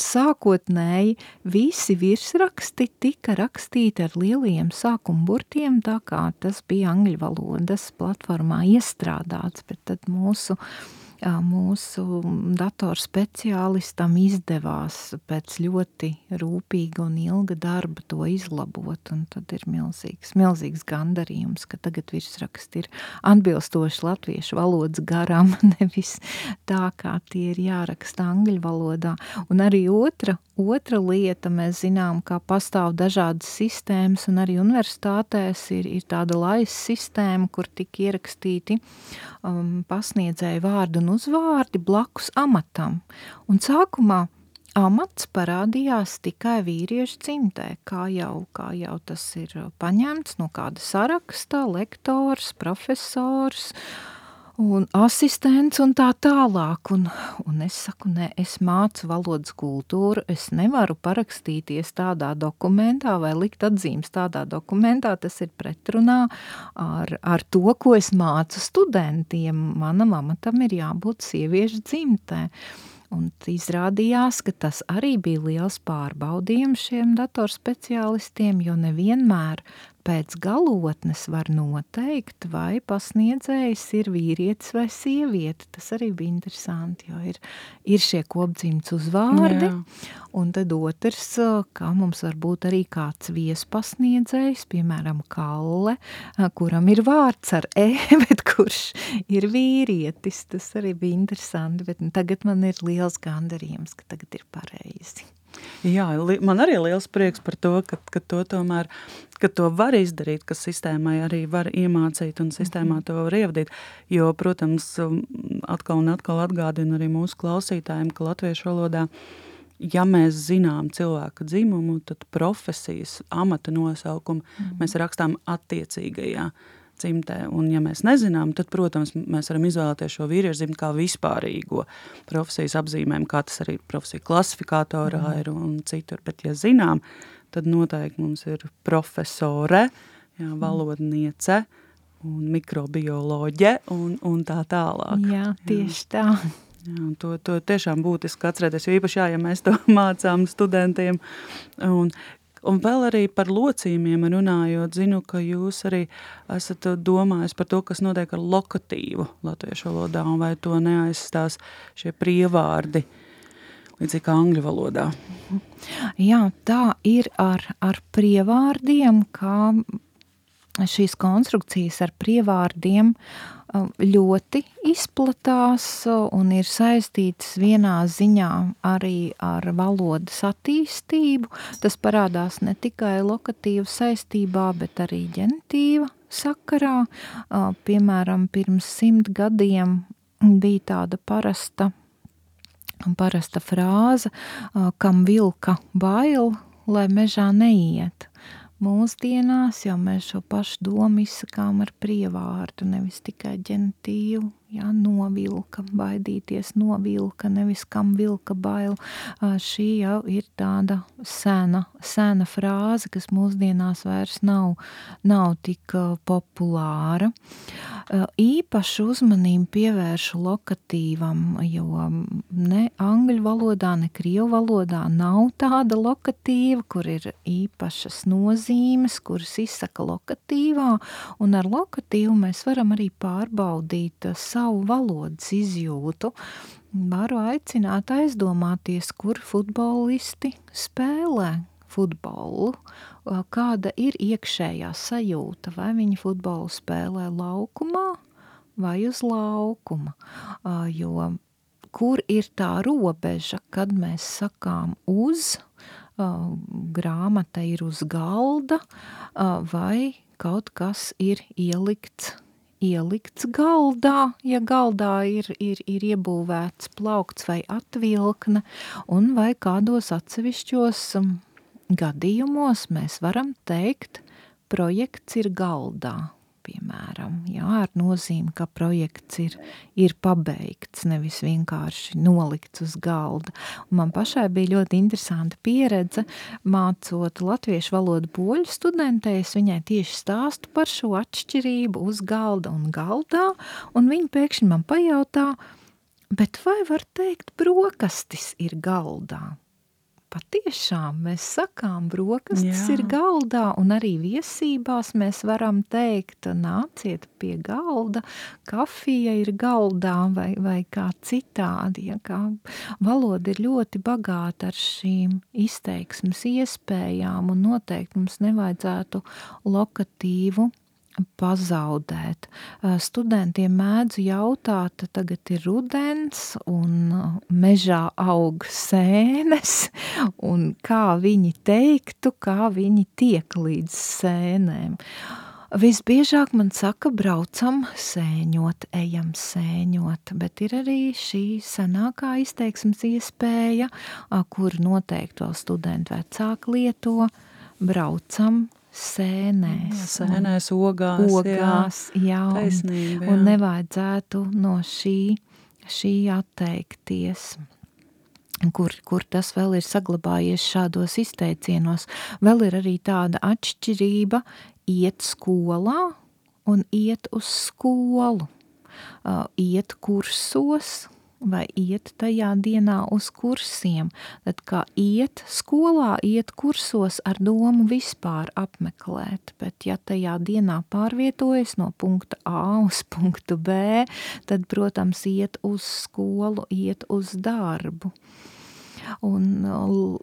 Speaker 3: sākotnēji visi virsraksti tika rakstīti ar lieliem sākuma burtiem, tā kā tas bija angļu valodas platformā iestrādāts, bet tad mūsu uh, mūsu datorspeciālistam izdevās pēc ļoti rūpīga un ilga darba to izlabot, tad ir milzīgs, milzīgs gandarījums, ka tagad virsraksti ir atbilstoši latviešu valodas garam, nevis tā, kā tie ir jāraksta angļu valodā. Un arī otra, otra lieta, mēs zinām, ka pastāv dažādas sistēmas, un arī universitātēs ir, ir tāda laisa sistēma, kur tik ierakstīti um, pasniedzēju vārdu un uzvārdi blakus amatam. Un sākumā amats parādījās tikai vīriešu cimtē, kā jau, kā jau tas ir paņemts no kāda saraksta, lektors, profesors, uh, un asistents un tā tālāk. Un, un es saku, nē, es mācu valodas kultūru, es nevaru parakstīties tādā dokumentā vai likt atzīmes tādā dokumentā, tas ir pretrunā ar, ar to, ko es mācu studentiem. Manam amatam ir jābūt sieviešu dzimtē. Un izrādījās, ka tas arī bija liels pārbaudījums šiem datorspeciālistiem, jo nevienmēr pēc galotnes var noteikt, vai pasniedzējs ir vīrietis vai sieviete. Tas arī bija interesanti, jo ir, ir šie kopdzimts uzvārdi, Jā. un tad otrs, kā mums var būt arī kāds viespasniedzējs, piemēram, Kalle, kuram ir vārds ar E, bet kurš ir vīrietis. Tas arī bija interesanti, bet tagad man ir liels gandarījums, ka tagad ir pareizi.
Speaker 2: Jā, man arī liels prieks par to, ka, ka to tomēr ka to var izdarīt, ka sistēmai arī var iemācīt un sistēmā mhm. to var ievadīt. Jo, protams, um, atkal un atkal atgādinu arī mūsu klausītājiem, ka latviešu valodā, ja mēs zinām cilvēka dzimumu, tad profesijas, amata nosaukumu mm. mēs rakstām attiecīgajā dzimtē. Un, ja mēs nezinām, tad, protams, mēs varam izvēlēties šo vīriešu dzimtu kā vispārīgo profesijas apzīmējumu, kā tas arī profesija klasifikatorā mm. ir un citur. Bet, ja zinām, tad noteikti mums ir profesore, jā, valodniece un mikrobioloģe un, un tā tālāk.
Speaker 3: Jā, tieši tā.
Speaker 2: Jā, to, to tiešām būtiski atcerēties, jo īpaši jā, ja mēs to mācām studentiem. Un, Un vēl arī par locījumiem runājot, zinu, ka jūs arī esat domājis par to, kas notiek ar lokatīvu latviešu valodā, un vai to neaizstās šie prievārdi, līdzīgi kā angļu valodā.
Speaker 3: Jā, tā ir ar, ar prievārdiem, kā šīs konstrukcijas ar prievārdiem ļoti izplatās un ir saistītas vienā ziņā arī ar valodas attīstību. Tas parādās ne tikai lokatīva saistībā, bet arī ģenitīva sakarā. Piemēram, pirms simt gadiem bija tāda parasta, parasta frāze, kam vilka bail, lai mežā neiet. Mūsdienās jau mēs šo pašu domu izsakām ar prievārdu, nevis tikai ģenitīvu ja, novilka, baidīties novilka, nevis kam vilka bail. Šī jau ir tāda sena, sena frāze, kas mūsdienās vairs nav, nav tik populāra. Īpašu uzmanību pievēršu lokatīvam, jo ne angļu valodā, ne krievu valodā nav tāda lokatīva, kur ir īpašas nozīmes, kuras izsaka lokatīvā, un ar lokatīvu mēs varam arī pārbaudīt savu savu valodas izjūtu, varu aicināt aizdomāties, kur futbolisti spēlē futbolu, kāda ir iekšējā sajūta, vai viņi futbolu spēlē laukumā vai uz laukuma, jo kur ir tā robeža, kad mēs sakām uz, grāmata ir uz galda, vai kaut kas ir ielikts ielikts galdā, ja galdā ir, ir, ir iebūvēts plaukts vai atvilkne, un vai kādos atsevišķos gadījumos mēs varam teikt, projekts ir galdā piemēram, jā, ar nozīmi, ka projekts ir, ir pabeigts, nevis vienkārši nolikts uz galda. Un man pašai bija ļoti interesanta pieredze, mācot latviešu valodu poļu studentēs, viņai tieši stāstu par šo atšķirību uz galda un galdā, un viņa pēkšņi man pajautā, bet vai var teikt brokastis ir galdā? Patiešām mēs sakām, brokastis Jā. ir galdā, un arī viesībās mēs varam teikt, nāciet pie galda, kafija ir galdā vai, vai kā citādi. Ja, kā valoda ir ļoti bagāta ar šīm izteiksmes iespējām, un noteikti mums nevajadzētu lokatīvu pazaudēt. Studentiem mēdzu jautāt, tagad ir rudens un mežā aug sēnes, un kā viņi teiktu, kā viņi tiek līdz sēnēm. Visbiežāk man saka, braucam sēņot, ejam sēņot, bet ir arī šī senākā izteiksmes iespēja, kur noteikti vēl studenti vecāki lieto, braucam sēnēs.
Speaker 2: Sēnēs, ogās.
Speaker 3: Ogās, jā. jā
Speaker 2: taisnība,
Speaker 3: jā. Un nevajadzētu no šī, šī atteikties. Kur, kur tas vēl ir saglabājies šādos izteicienos. Vēl ir arī tāda atšķirība iet skolā un iet uz skolu. Uh, iet kursos vai iet tajā dienā uz kursiem, tad kā iet skolā, iet kursos ar domu vispār apmeklēt, bet ja tajā dienā pārvietojas no punkta A uz punktu B, tad, protams, iet uz skolu, iet uz darbu. Un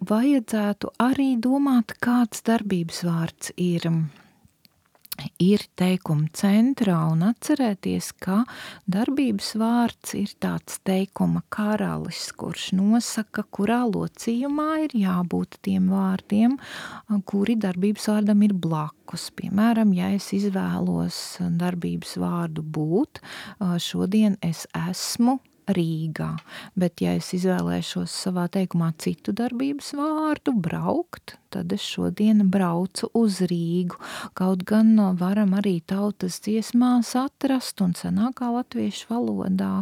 Speaker 3: vajadzētu arī domāt, kāds darbības vārds ir ir teikuma centrā un atcerēties, ka darbības vārds ir tāds teikuma karalis, kurš nosaka, kurā locījumā ir jābūt tiem vārdiem, kuri darbības vārdam ir blakus. Piemēram, ja es izvēlos darbības vārdu būt, šodien es esmu Rīgā. Bet, ja es izvēlēšos savā teikumā citu darbības vārdu, braukt, tad es šodien braucu uz Rīgu. Kaut gan varam arī tautas dziesmās atrast un senākā latviešu valodā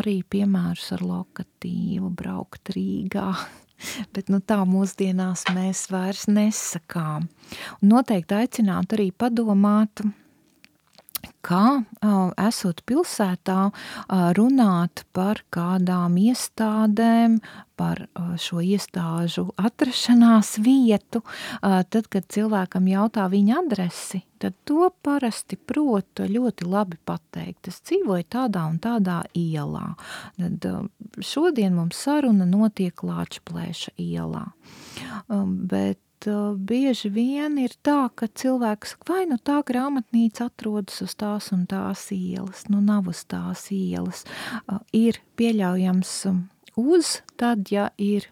Speaker 3: arī piemērus ar lokatīvu braukt Rīgā. Bet nu, tā mūsdienās mēs vairs nesakām. Un noteikti aicinātu arī padomāt, kā esot pilsētā runāt par kādām iestādēm, par šo iestāžu atrašanās vietu, tad, kad cilvēkam jautā viņa adresi, tad to parasti prot ļoti labi pateikt. Es dzīvoju tādā un tādā ielā. Tad šodien mums saruna notiek Lāčplēša ielā. Bet uh, bieži vien ir tā, ka cilvēks saka, vai nu tā grāmatnīca atrodas uz tās un tās ielas, nu nav uz tās ielas. Uh, ir pieļaujams uz, tad, ja ir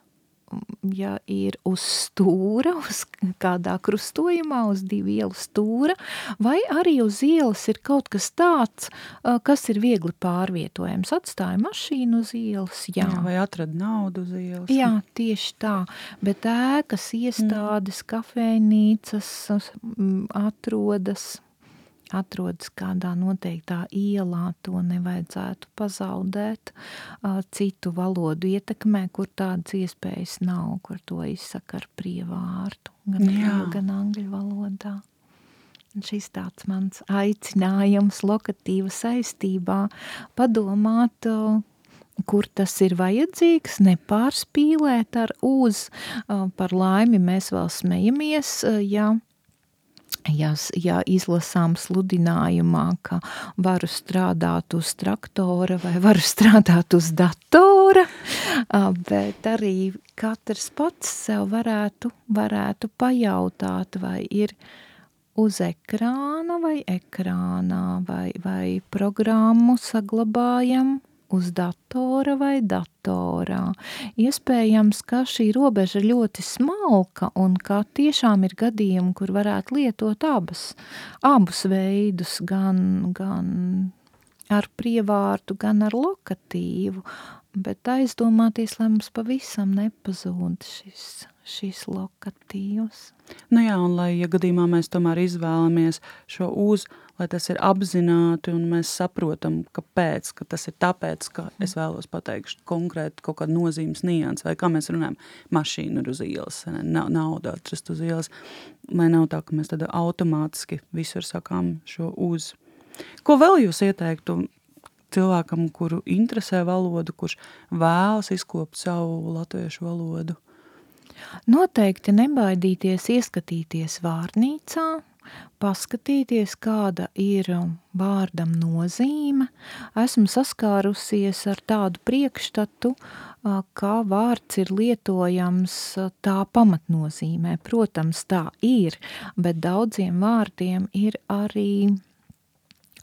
Speaker 3: ja ir uz stūra, uz kādā krustojumā, uz divu ielu stūra, vai arī uz ielas ir kaut kas tāds, kas ir viegli pārvietojams. Atstāja mašīnu uz ielas, jā. jā
Speaker 2: vai atrada naudu uz ielas.
Speaker 3: Jā, tieši tā, bet ēkas, iestādes, mm. kafejnīcas atrodas atrodas kādā noteiktā ielā, to nevajadzētu pazaudēt. Citu valodu ietekmē, kur tādas iespējas nav, kur to izsaka ar prievārtu, gan, Jā. gan angļu valodā. Un šis tāds mans aicinājums lokatīva saistībā padomāt, kur tas ir vajadzīgs, nepārspīlēt ar uz. Par laimi mēs vēl smejamies, ja ja, ja izlasām sludinājumā, ka varu strādāt uz traktora vai varu strādāt uz datora, bet arī katrs pats sev varētu, varētu pajautāt, vai ir uz ekrāna vai ekrānā, vai, vai programmu saglabājam uz datora vai datorā. Iespējams, ka šī robeža ir ļoti smalka un ka tiešām ir gadījumi, kur varētu lietot abas, abus veidus, gan, gan ar prievārdu, gan ar lokatīvu, bet aizdomāties, lai mums pavisam nepazūd šis, šis lokatīvs.
Speaker 2: Nu jā, un lai, ja gadījumā mēs tomēr izvēlamies šo uz, lai tas ir apzināti un mēs saprotam, kāpēc, ka tas ir tāpēc, ka es vēlos pateikt konkrēti kaut kādu nozīmes nians, vai kā mēs runājam, mašīna ir uz ielas, na, nauda atrast uz ielas, lai nav tā, ka mēs tad automātiski visur sakām šo uz. Ko vēl jūs ieteiktu cilvēkam, kuru interesē valoda, kurš vēlas izkopt savu latviešu valodu?
Speaker 3: Noteikti nebaidīties ieskatīties vārnīcā, paskatīties, kāda ir vārdam nozīme. Esmu saskārusies ar tādu priekšstatu, kā vārds ir lietojams tā pamatnozīmē. Protams, tā ir, bet daudziem vārdiem ir arī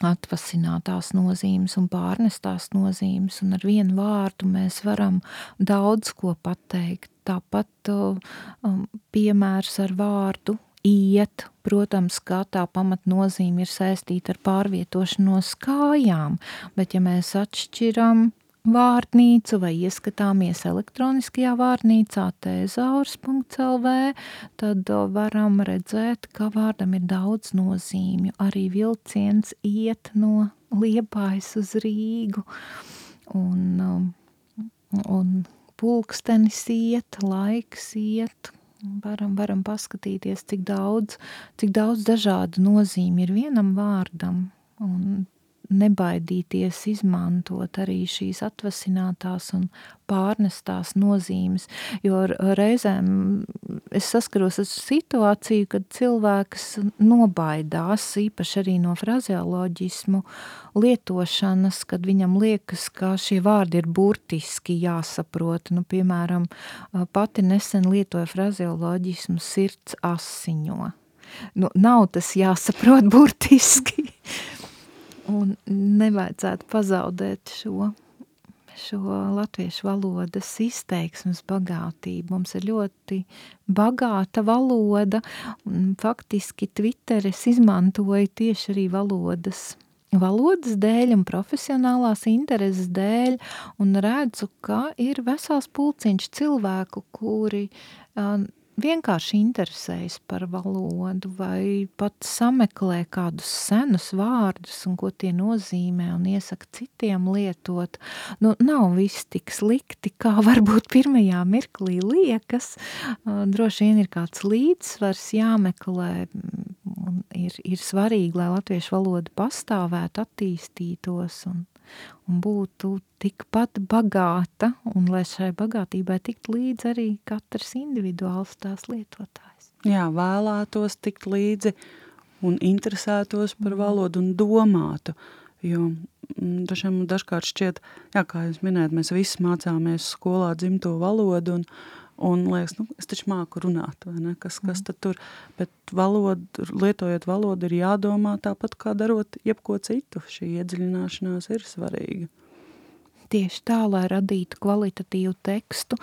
Speaker 3: atvasinātās nozīmes un pārnestās nozīmes, un ar vienu vārdu mēs varam daudz ko pateikt. Tāpat um, piemērs ar vārdu iet, protams, kā tā pamatnozīme ir saistīta ar pārvietošanos kājām, bet ja mēs atšķiram vārnīcu vai ieskatāmies elektroniskajā vārnīcā tēzaurs.lv, tad varam redzēt, ka vārdam ir daudz nozīmju. Arī vilciens iet no Liepājas uz Rīgu un, un pulkstenis iet, laiks iet, varam, varam paskatīties, cik daudz, cik daudz dažādu nozīmi ir vienam vārdam. Un nebaidīties izmantot arī šīs atvasinātās un pārnestās nozīmes, jo reizēm es saskaros ar situāciju, kad cilvēks nobaidās, īpaši arī no frazeoloģismu lietošanas, kad viņam liekas, ka šie vārdi ir burtiski jāsaprot. Nu, piemēram, pati nesen lietoja frazeoloģismu sirds asiņo. Nu, nav tas jāsaprot burtiski. Un nevajadzētu pazaudēt šo, šo latviešu valodas izteiksmes bagātību. Mums ir ļoti bagāta valoda, un faktiski Twitteris izmantoja tieši arī valodas valodas dēļ un profesionālās intereses dēļ, un redzu, ka ir vesels pulciņš cilvēku, kuri uh, vienkārši interesējas par valodu vai pat sameklē kādus senus vārdus un ko tie nozīmē un iesaka citiem lietot. Nu, nav viss tik slikti, kā varbūt pirmajā mirklī liekas. Droši vien ir kāds līdzsvars jāmeklē un ir, ir svarīgi, lai latviešu valoda pastāvētu, attīstītos un un būtu tikpat bagāta, un lai šai bagātībai tikt līdzi arī katrs individuāls tās lietotājs.
Speaker 2: Jā, vēlētos tikt līdzi un interesētos par mm. valodu un domātu, jo mm, dažiem dažkārt šķiet, jā, kā jūs minējat, mēs visi mācāmies skolā dzimto valodu un, Un liekas, nu, es taču māku runāt, vai ne? Kas, kas mm. tad tur? Bet valodu, lietojot valodu, ir jādomā tāpat kā darot jebko citu. Šī iedziļināšanās ir svarīga.
Speaker 3: Tieši tā, lai radītu kvalitatīvu tekstu,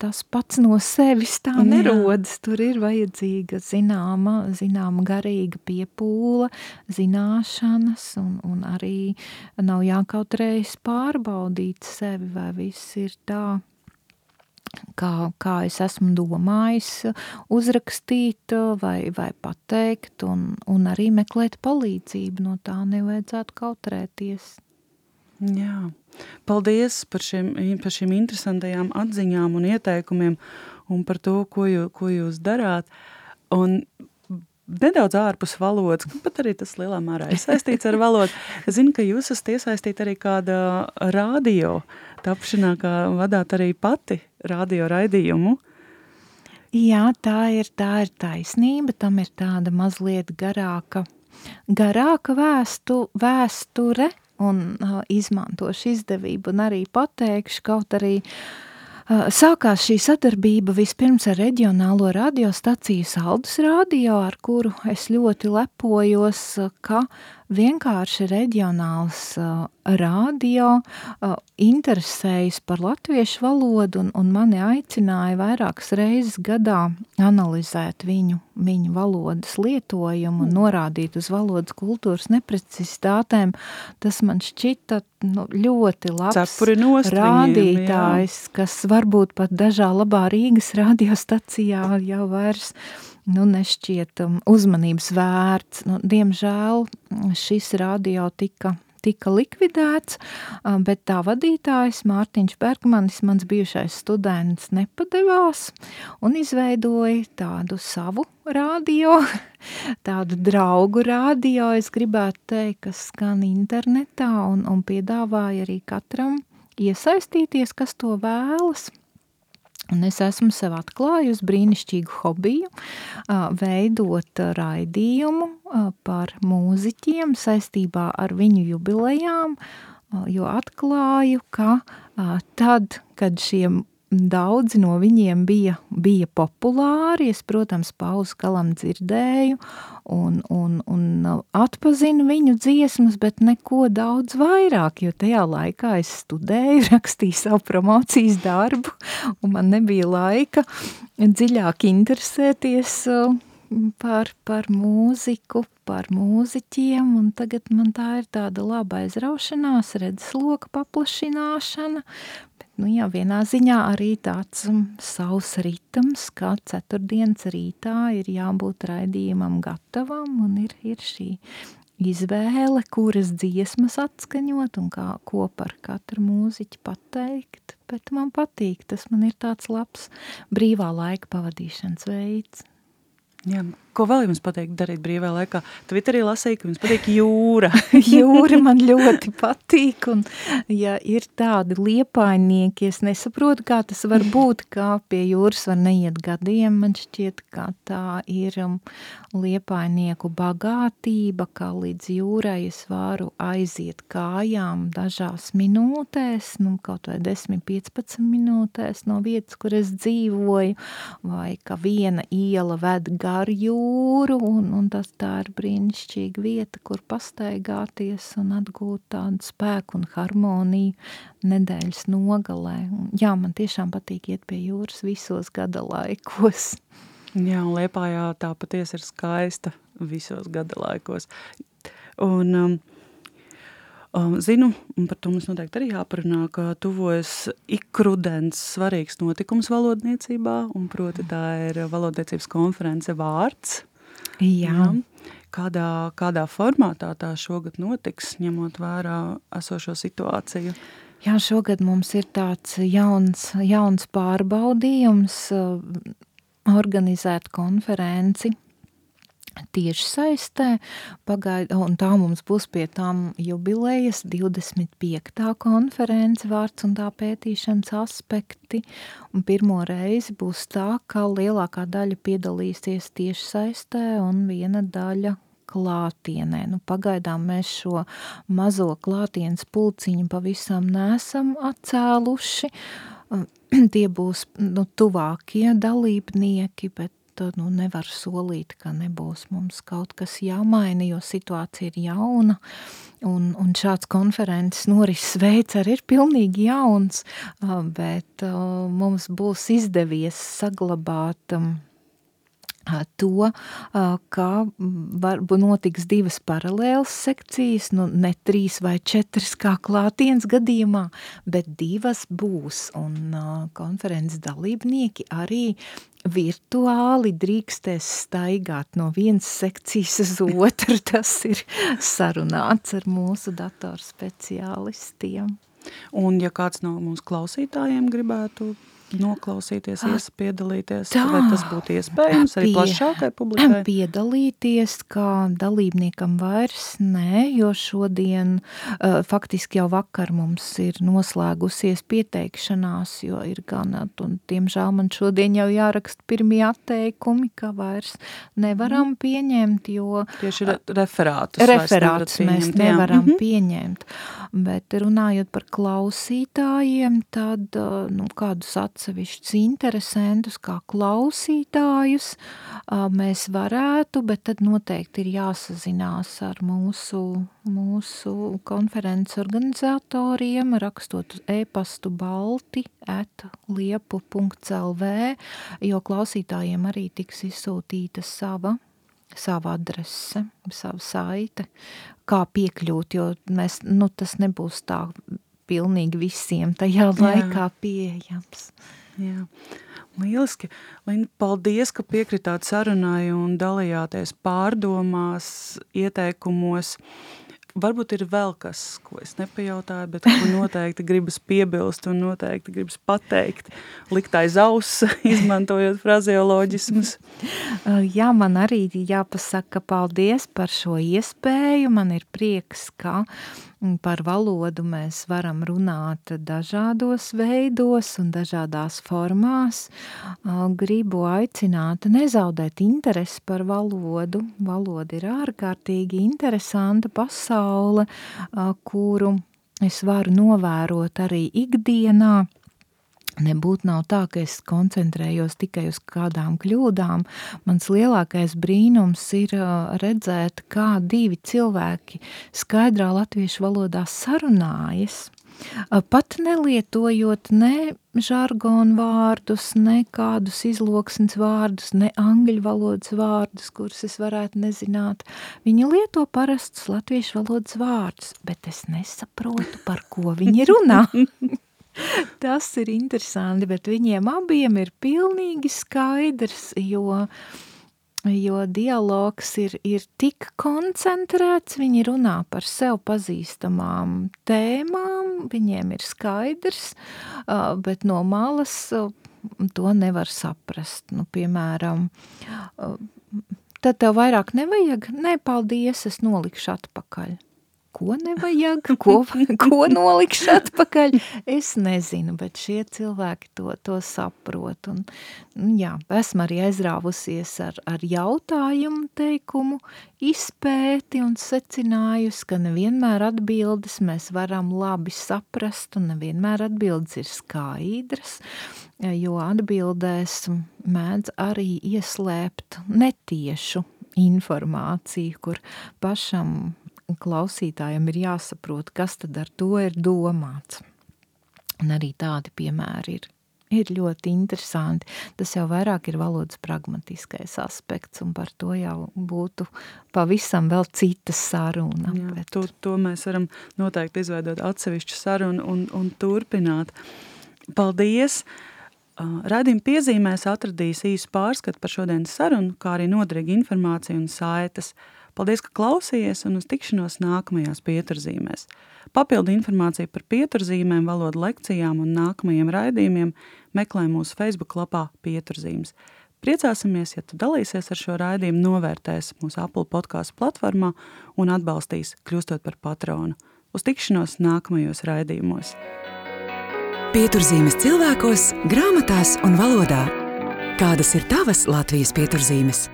Speaker 3: tas pats no sevis tā nerodas. Tur ir vajadzīga zināma, zināma garīga piepūle, zināšanas, un, un arī nav jākautrējas pārbaudīt sevi, vai viss ir tā, kā, kā es esmu domājis uzrakstīt vai, vai pateikt, un, un arī meklēt palīdzību. No tā nevajadzētu kautrēties.
Speaker 2: Jā, paldies par šiem, par šīm interesantajām atziņām un ieteikumiem un par to, ko, jū, ko jūs darāt. Un nedaudz ārpus valodas, pat arī tas lielā mērā ir saistīts ar valodu. Es zinu, ka jūs esat iesaistīti arī kāda radio tapšanā, kā vadāt arī pati radio raidījumu.
Speaker 3: Jā, tā ir, tā ir taisnība, tam ir tāda mazliet garāka, garāka vēstu, vēsture un uh, izmantošu izdevību un arī pateikšu, kaut arī Sākās šī sadarbība vispirms ar reģionālo radiostaciju Saldus radio, ar kuru es ļoti lepojos, ka vienkārši reģionāls uh, radio uh, interesējas par latviešu valodu un, un mani aicināja vairākas reizes gadā analizēt viņu, viņu valodas lietojumu un norādīt uz valodas kultūras neprecizitātēm. Tas man šķita nu, ļoti labs rādītājs, viņiem, kas varbūt pat dažā labā Rīgas radiostacijā jau vairs nu, nešķiet um, uzmanības vērts. Nu, diemžēl mm, šis radio tika tika likvidēts, um, bet tā vadītājs Mārtiņš Bergmanis, mans bijušais students, nepadevās un izveidoja tādu savu radio, tādu draugu radio, es gribētu teikt, kas skan internetā un, un piedāvāja arī katram iesaistīties, kas to vēlas. Un es esmu sev atklājusi brīnišķīgu hobiju, veidot raidījumu par mūziķiem saistībā ar viņu jubilejām, jo atklāju, ka tad, kad šie Daudzi no viņiem bija, bija populāri, es, protams, pauzu galam dzirdēju un, un, un atpazinu viņu dziesmas, bet neko daudz vairāk, jo tajā laikā es studēju, rakstīju savu promocijas darbu, un man nebija laika dziļāk interesēties uh, par, par mūziku, par mūziķiem, un tagad man tā ir tāda laba aizraušanās, redzesloka paplašināšana, nu, jā, vienā ziņā arī tāds um, savs ritms, kā ceturtdienas rītā ir jābūt raidījumam gatavam un ir, ir šī izvēle, kuras dziesmas atskaņot un kā, ko par katru mūziķu pateikt, bet man patīk, tas man ir tāds labs brīvā laika pavadīšanas veids.
Speaker 2: Jā, ko vēl jums pateikt darīt brīvā laikā? Twitterī lasīju, ka jums patīk jūra.
Speaker 3: jūra man ļoti patīk, un ja ir tādi liepainieki, es nesaprotu, kā tas var būt, kā pie jūras var neiet gadiem, man šķiet, kā tā ir um, liepainieku bagātība, kā līdz jūrai es varu aiziet kājām dažās minūtēs, nu kaut vai 10-15 minūtēs no vietas, kur es dzīvoju, vai ka viena iela ved gar gar jūru, un, un tas tā ir brīnišķīga vieta, kur pastaigāties un atgūt tādu spēku un harmoniju nedēļas nogalē. Un, jā, man tiešām patīk iet pie jūras visos gada laikos.
Speaker 2: Jā, un Liepājā tā patiesi ir skaista visos gada laikos. Un, um, zinu, un par to mums noteikti arī jāparunā, ka tuvojas ikrudens svarīgs notikums valodniecībā, un proti tā ir valodniecības konference vārds.
Speaker 3: Jā. Jā.
Speaker 2: Kādā, kādā formātā tā šogad notiks, ņemot vērā esošo situāciju?
Speaker 3: Jā, šogad mums ir tāds jauns, jauns pārbaudījums organizēt konferenci tieši saistē, pagaida, un tā mums būs pie tām jubilejas 25. konference vārds un tā pētīšanas aspekti, un pirmo reizi būs tā, ka lielākā daļa piedalīsies tieši saistē un viena daļa klātienē. Nu, pagaidām mēs šo mazo klātienes pulciņu pavisam nesam atcēluši, tie būs nu, tuvākie dalībnieki, bet nu, nevar solīt, ka nebūs mums kaut kas jāmaina, jo situācija ir jauna. Un, un šāds konferences norises veids arī ir pilnīgi jauns, bet mums būs izdevies saglabāt to, ka var, notiks divas paralēlas sekcijas, nu ne trīs vai četras kā klātienes gadījumā, bet divas būs, un konferences dalībnieki arī virtuāli drīkstēs staigāt no vienas sekcijas uz otru, tas ir sarunāts ar mūsu datorspeciālistiem.
Speaker 2: Un ja kāds no mūsu klausītājiem gribētu noklausīties, ah, iesapiedalīties, tā, vai tas būtu iespējams arī plašākai publikai?
Speaker 3: Piedalīties kā dalībniekam vairs nē, jo šodien uh, faktiski jau vakar mums ir noslēgusies pieteikšanās, jo ir gan, un diemžēl man šodien jau jāraksta pirmie atteikumi, ka vairs nevaram mm. pieņemt, jo...
Speaker 2: Tieši re referātus.
Speaker 3: Referātus mēs nevaram jā. Mhm. pieņemt. Bet runājot par klausītājiem, tad nu, kādus atsevišķus interesantus kā klausītājus mēs varētu, bet tad noteikti ir jāsazinās ar mūsu, mūsu konferences organizatoriem, rakstot e-pastu balti at liepu.lv, jo klausītājiem arī tiks izsūtīta sava sava adrese, sava saite, kā piekļūt, jo mēs, nu, tas nebūs tā pilnīgi visiem tajā laikā pieejams.
Speaker 2: Jā. Lieliski. Linda, paldies, ka piekritāt sarunai un dalījāties pārdomās, ieteikumos. Varbūt ir vēl kas, ko es nepajautāju, bet ko noteikti gribas piebilst un noteikti gribas pateikt, likt aiz auss, izmantojot frazeoloģismus.
Speaker 3: Jā, man arī jāpasaka paldies par šo iespēju. Man ir prieks, ka par valodu mēs varam runāt dažādos veidos un dažādās formās. Gribu aicināt nezaudēt interesi par valodu. Valoda ir ārkārtīgi interesanta pasaule, kuru es varu novērot arī ikdienā Nebūtu nav tā, ka es koncentrējos tikai uz kādām kļūdām. Mans lielākais brīnums ir redzēt, kā divi cilvēki skaidrā latviešu valodā sarunājas, pat nelietojot ne žargonu vārdus, ne kādus izloksnes vārdus, ne angļu valodas vārdus, kurus es varētu nezināt. Viņi lieto parastus latviešu valodas vārdus, bet es nesaprotu, par ko viņi runā. Tas ir interesanti, bet viņiem abiem ir pilnīgi skaidrs, jo, jo dialogs ir, ir tik koncentrēts, viņi runā par sev pazīstamām tēmām, viņiem ir skaidrs, bet no malas to nevar saprast. Nu, piemēram, tad tev vairāk nevajag, nē, paldies, es nolikšu atpakaļ ko nevajag, ko, ko nolikšu atpakaļ. Es nezinu, bet šie cilvēki to, to saprot. Un, jā, esmu arī aizrāvusies ar, ar jautājumu teikumu, izpēti un secinājusi, ka nevienmēr atbildes mēs varam labi saprast un nevienmēr atbildes ir skaidras, jo atbildēs mēdz arī ieslēpt netiešu informāciju, kur pašam klausītājam ir jāsaprot, kas tad ar to ir domāts. Un arī tādi piemēri ir, ir ļoti interesanti. Tas jau vairāk ir valodas pragmatiskais aspekts, un par to jau būtu pavisam vēl cita saruna.
Speaker 2: Jā, bet... to, to mēs varam noteikti izveidot atsevišķu sarunu un, un turpināt. Paldies! Radījuma piezīmēs atradīs īsu pārskatu par šodienas sarunu, kā arī noderīgu informāciju un saites – Paldies, ka klausījies un uz tikšanos nākamajās pieturzīmēs. Papildu informāciju par pieturzīmēm, valodu lekcijām un nākamajiem raidījumiem meklē mūsu Facebook lapā pieturzīmes. Priecāsimies, ja tu dalīsies ar šo raidījumu, novērtēs mūsu Apple podkāstu platformā un atbalstīs, kļūstot par patronu. Uz tikšanos nākamajos raidījumos.
Speaker 1: Pieturzīmes cilvēkos, grāmatās un valodā. Kādas ir tavas Latvijas pieturzīmes?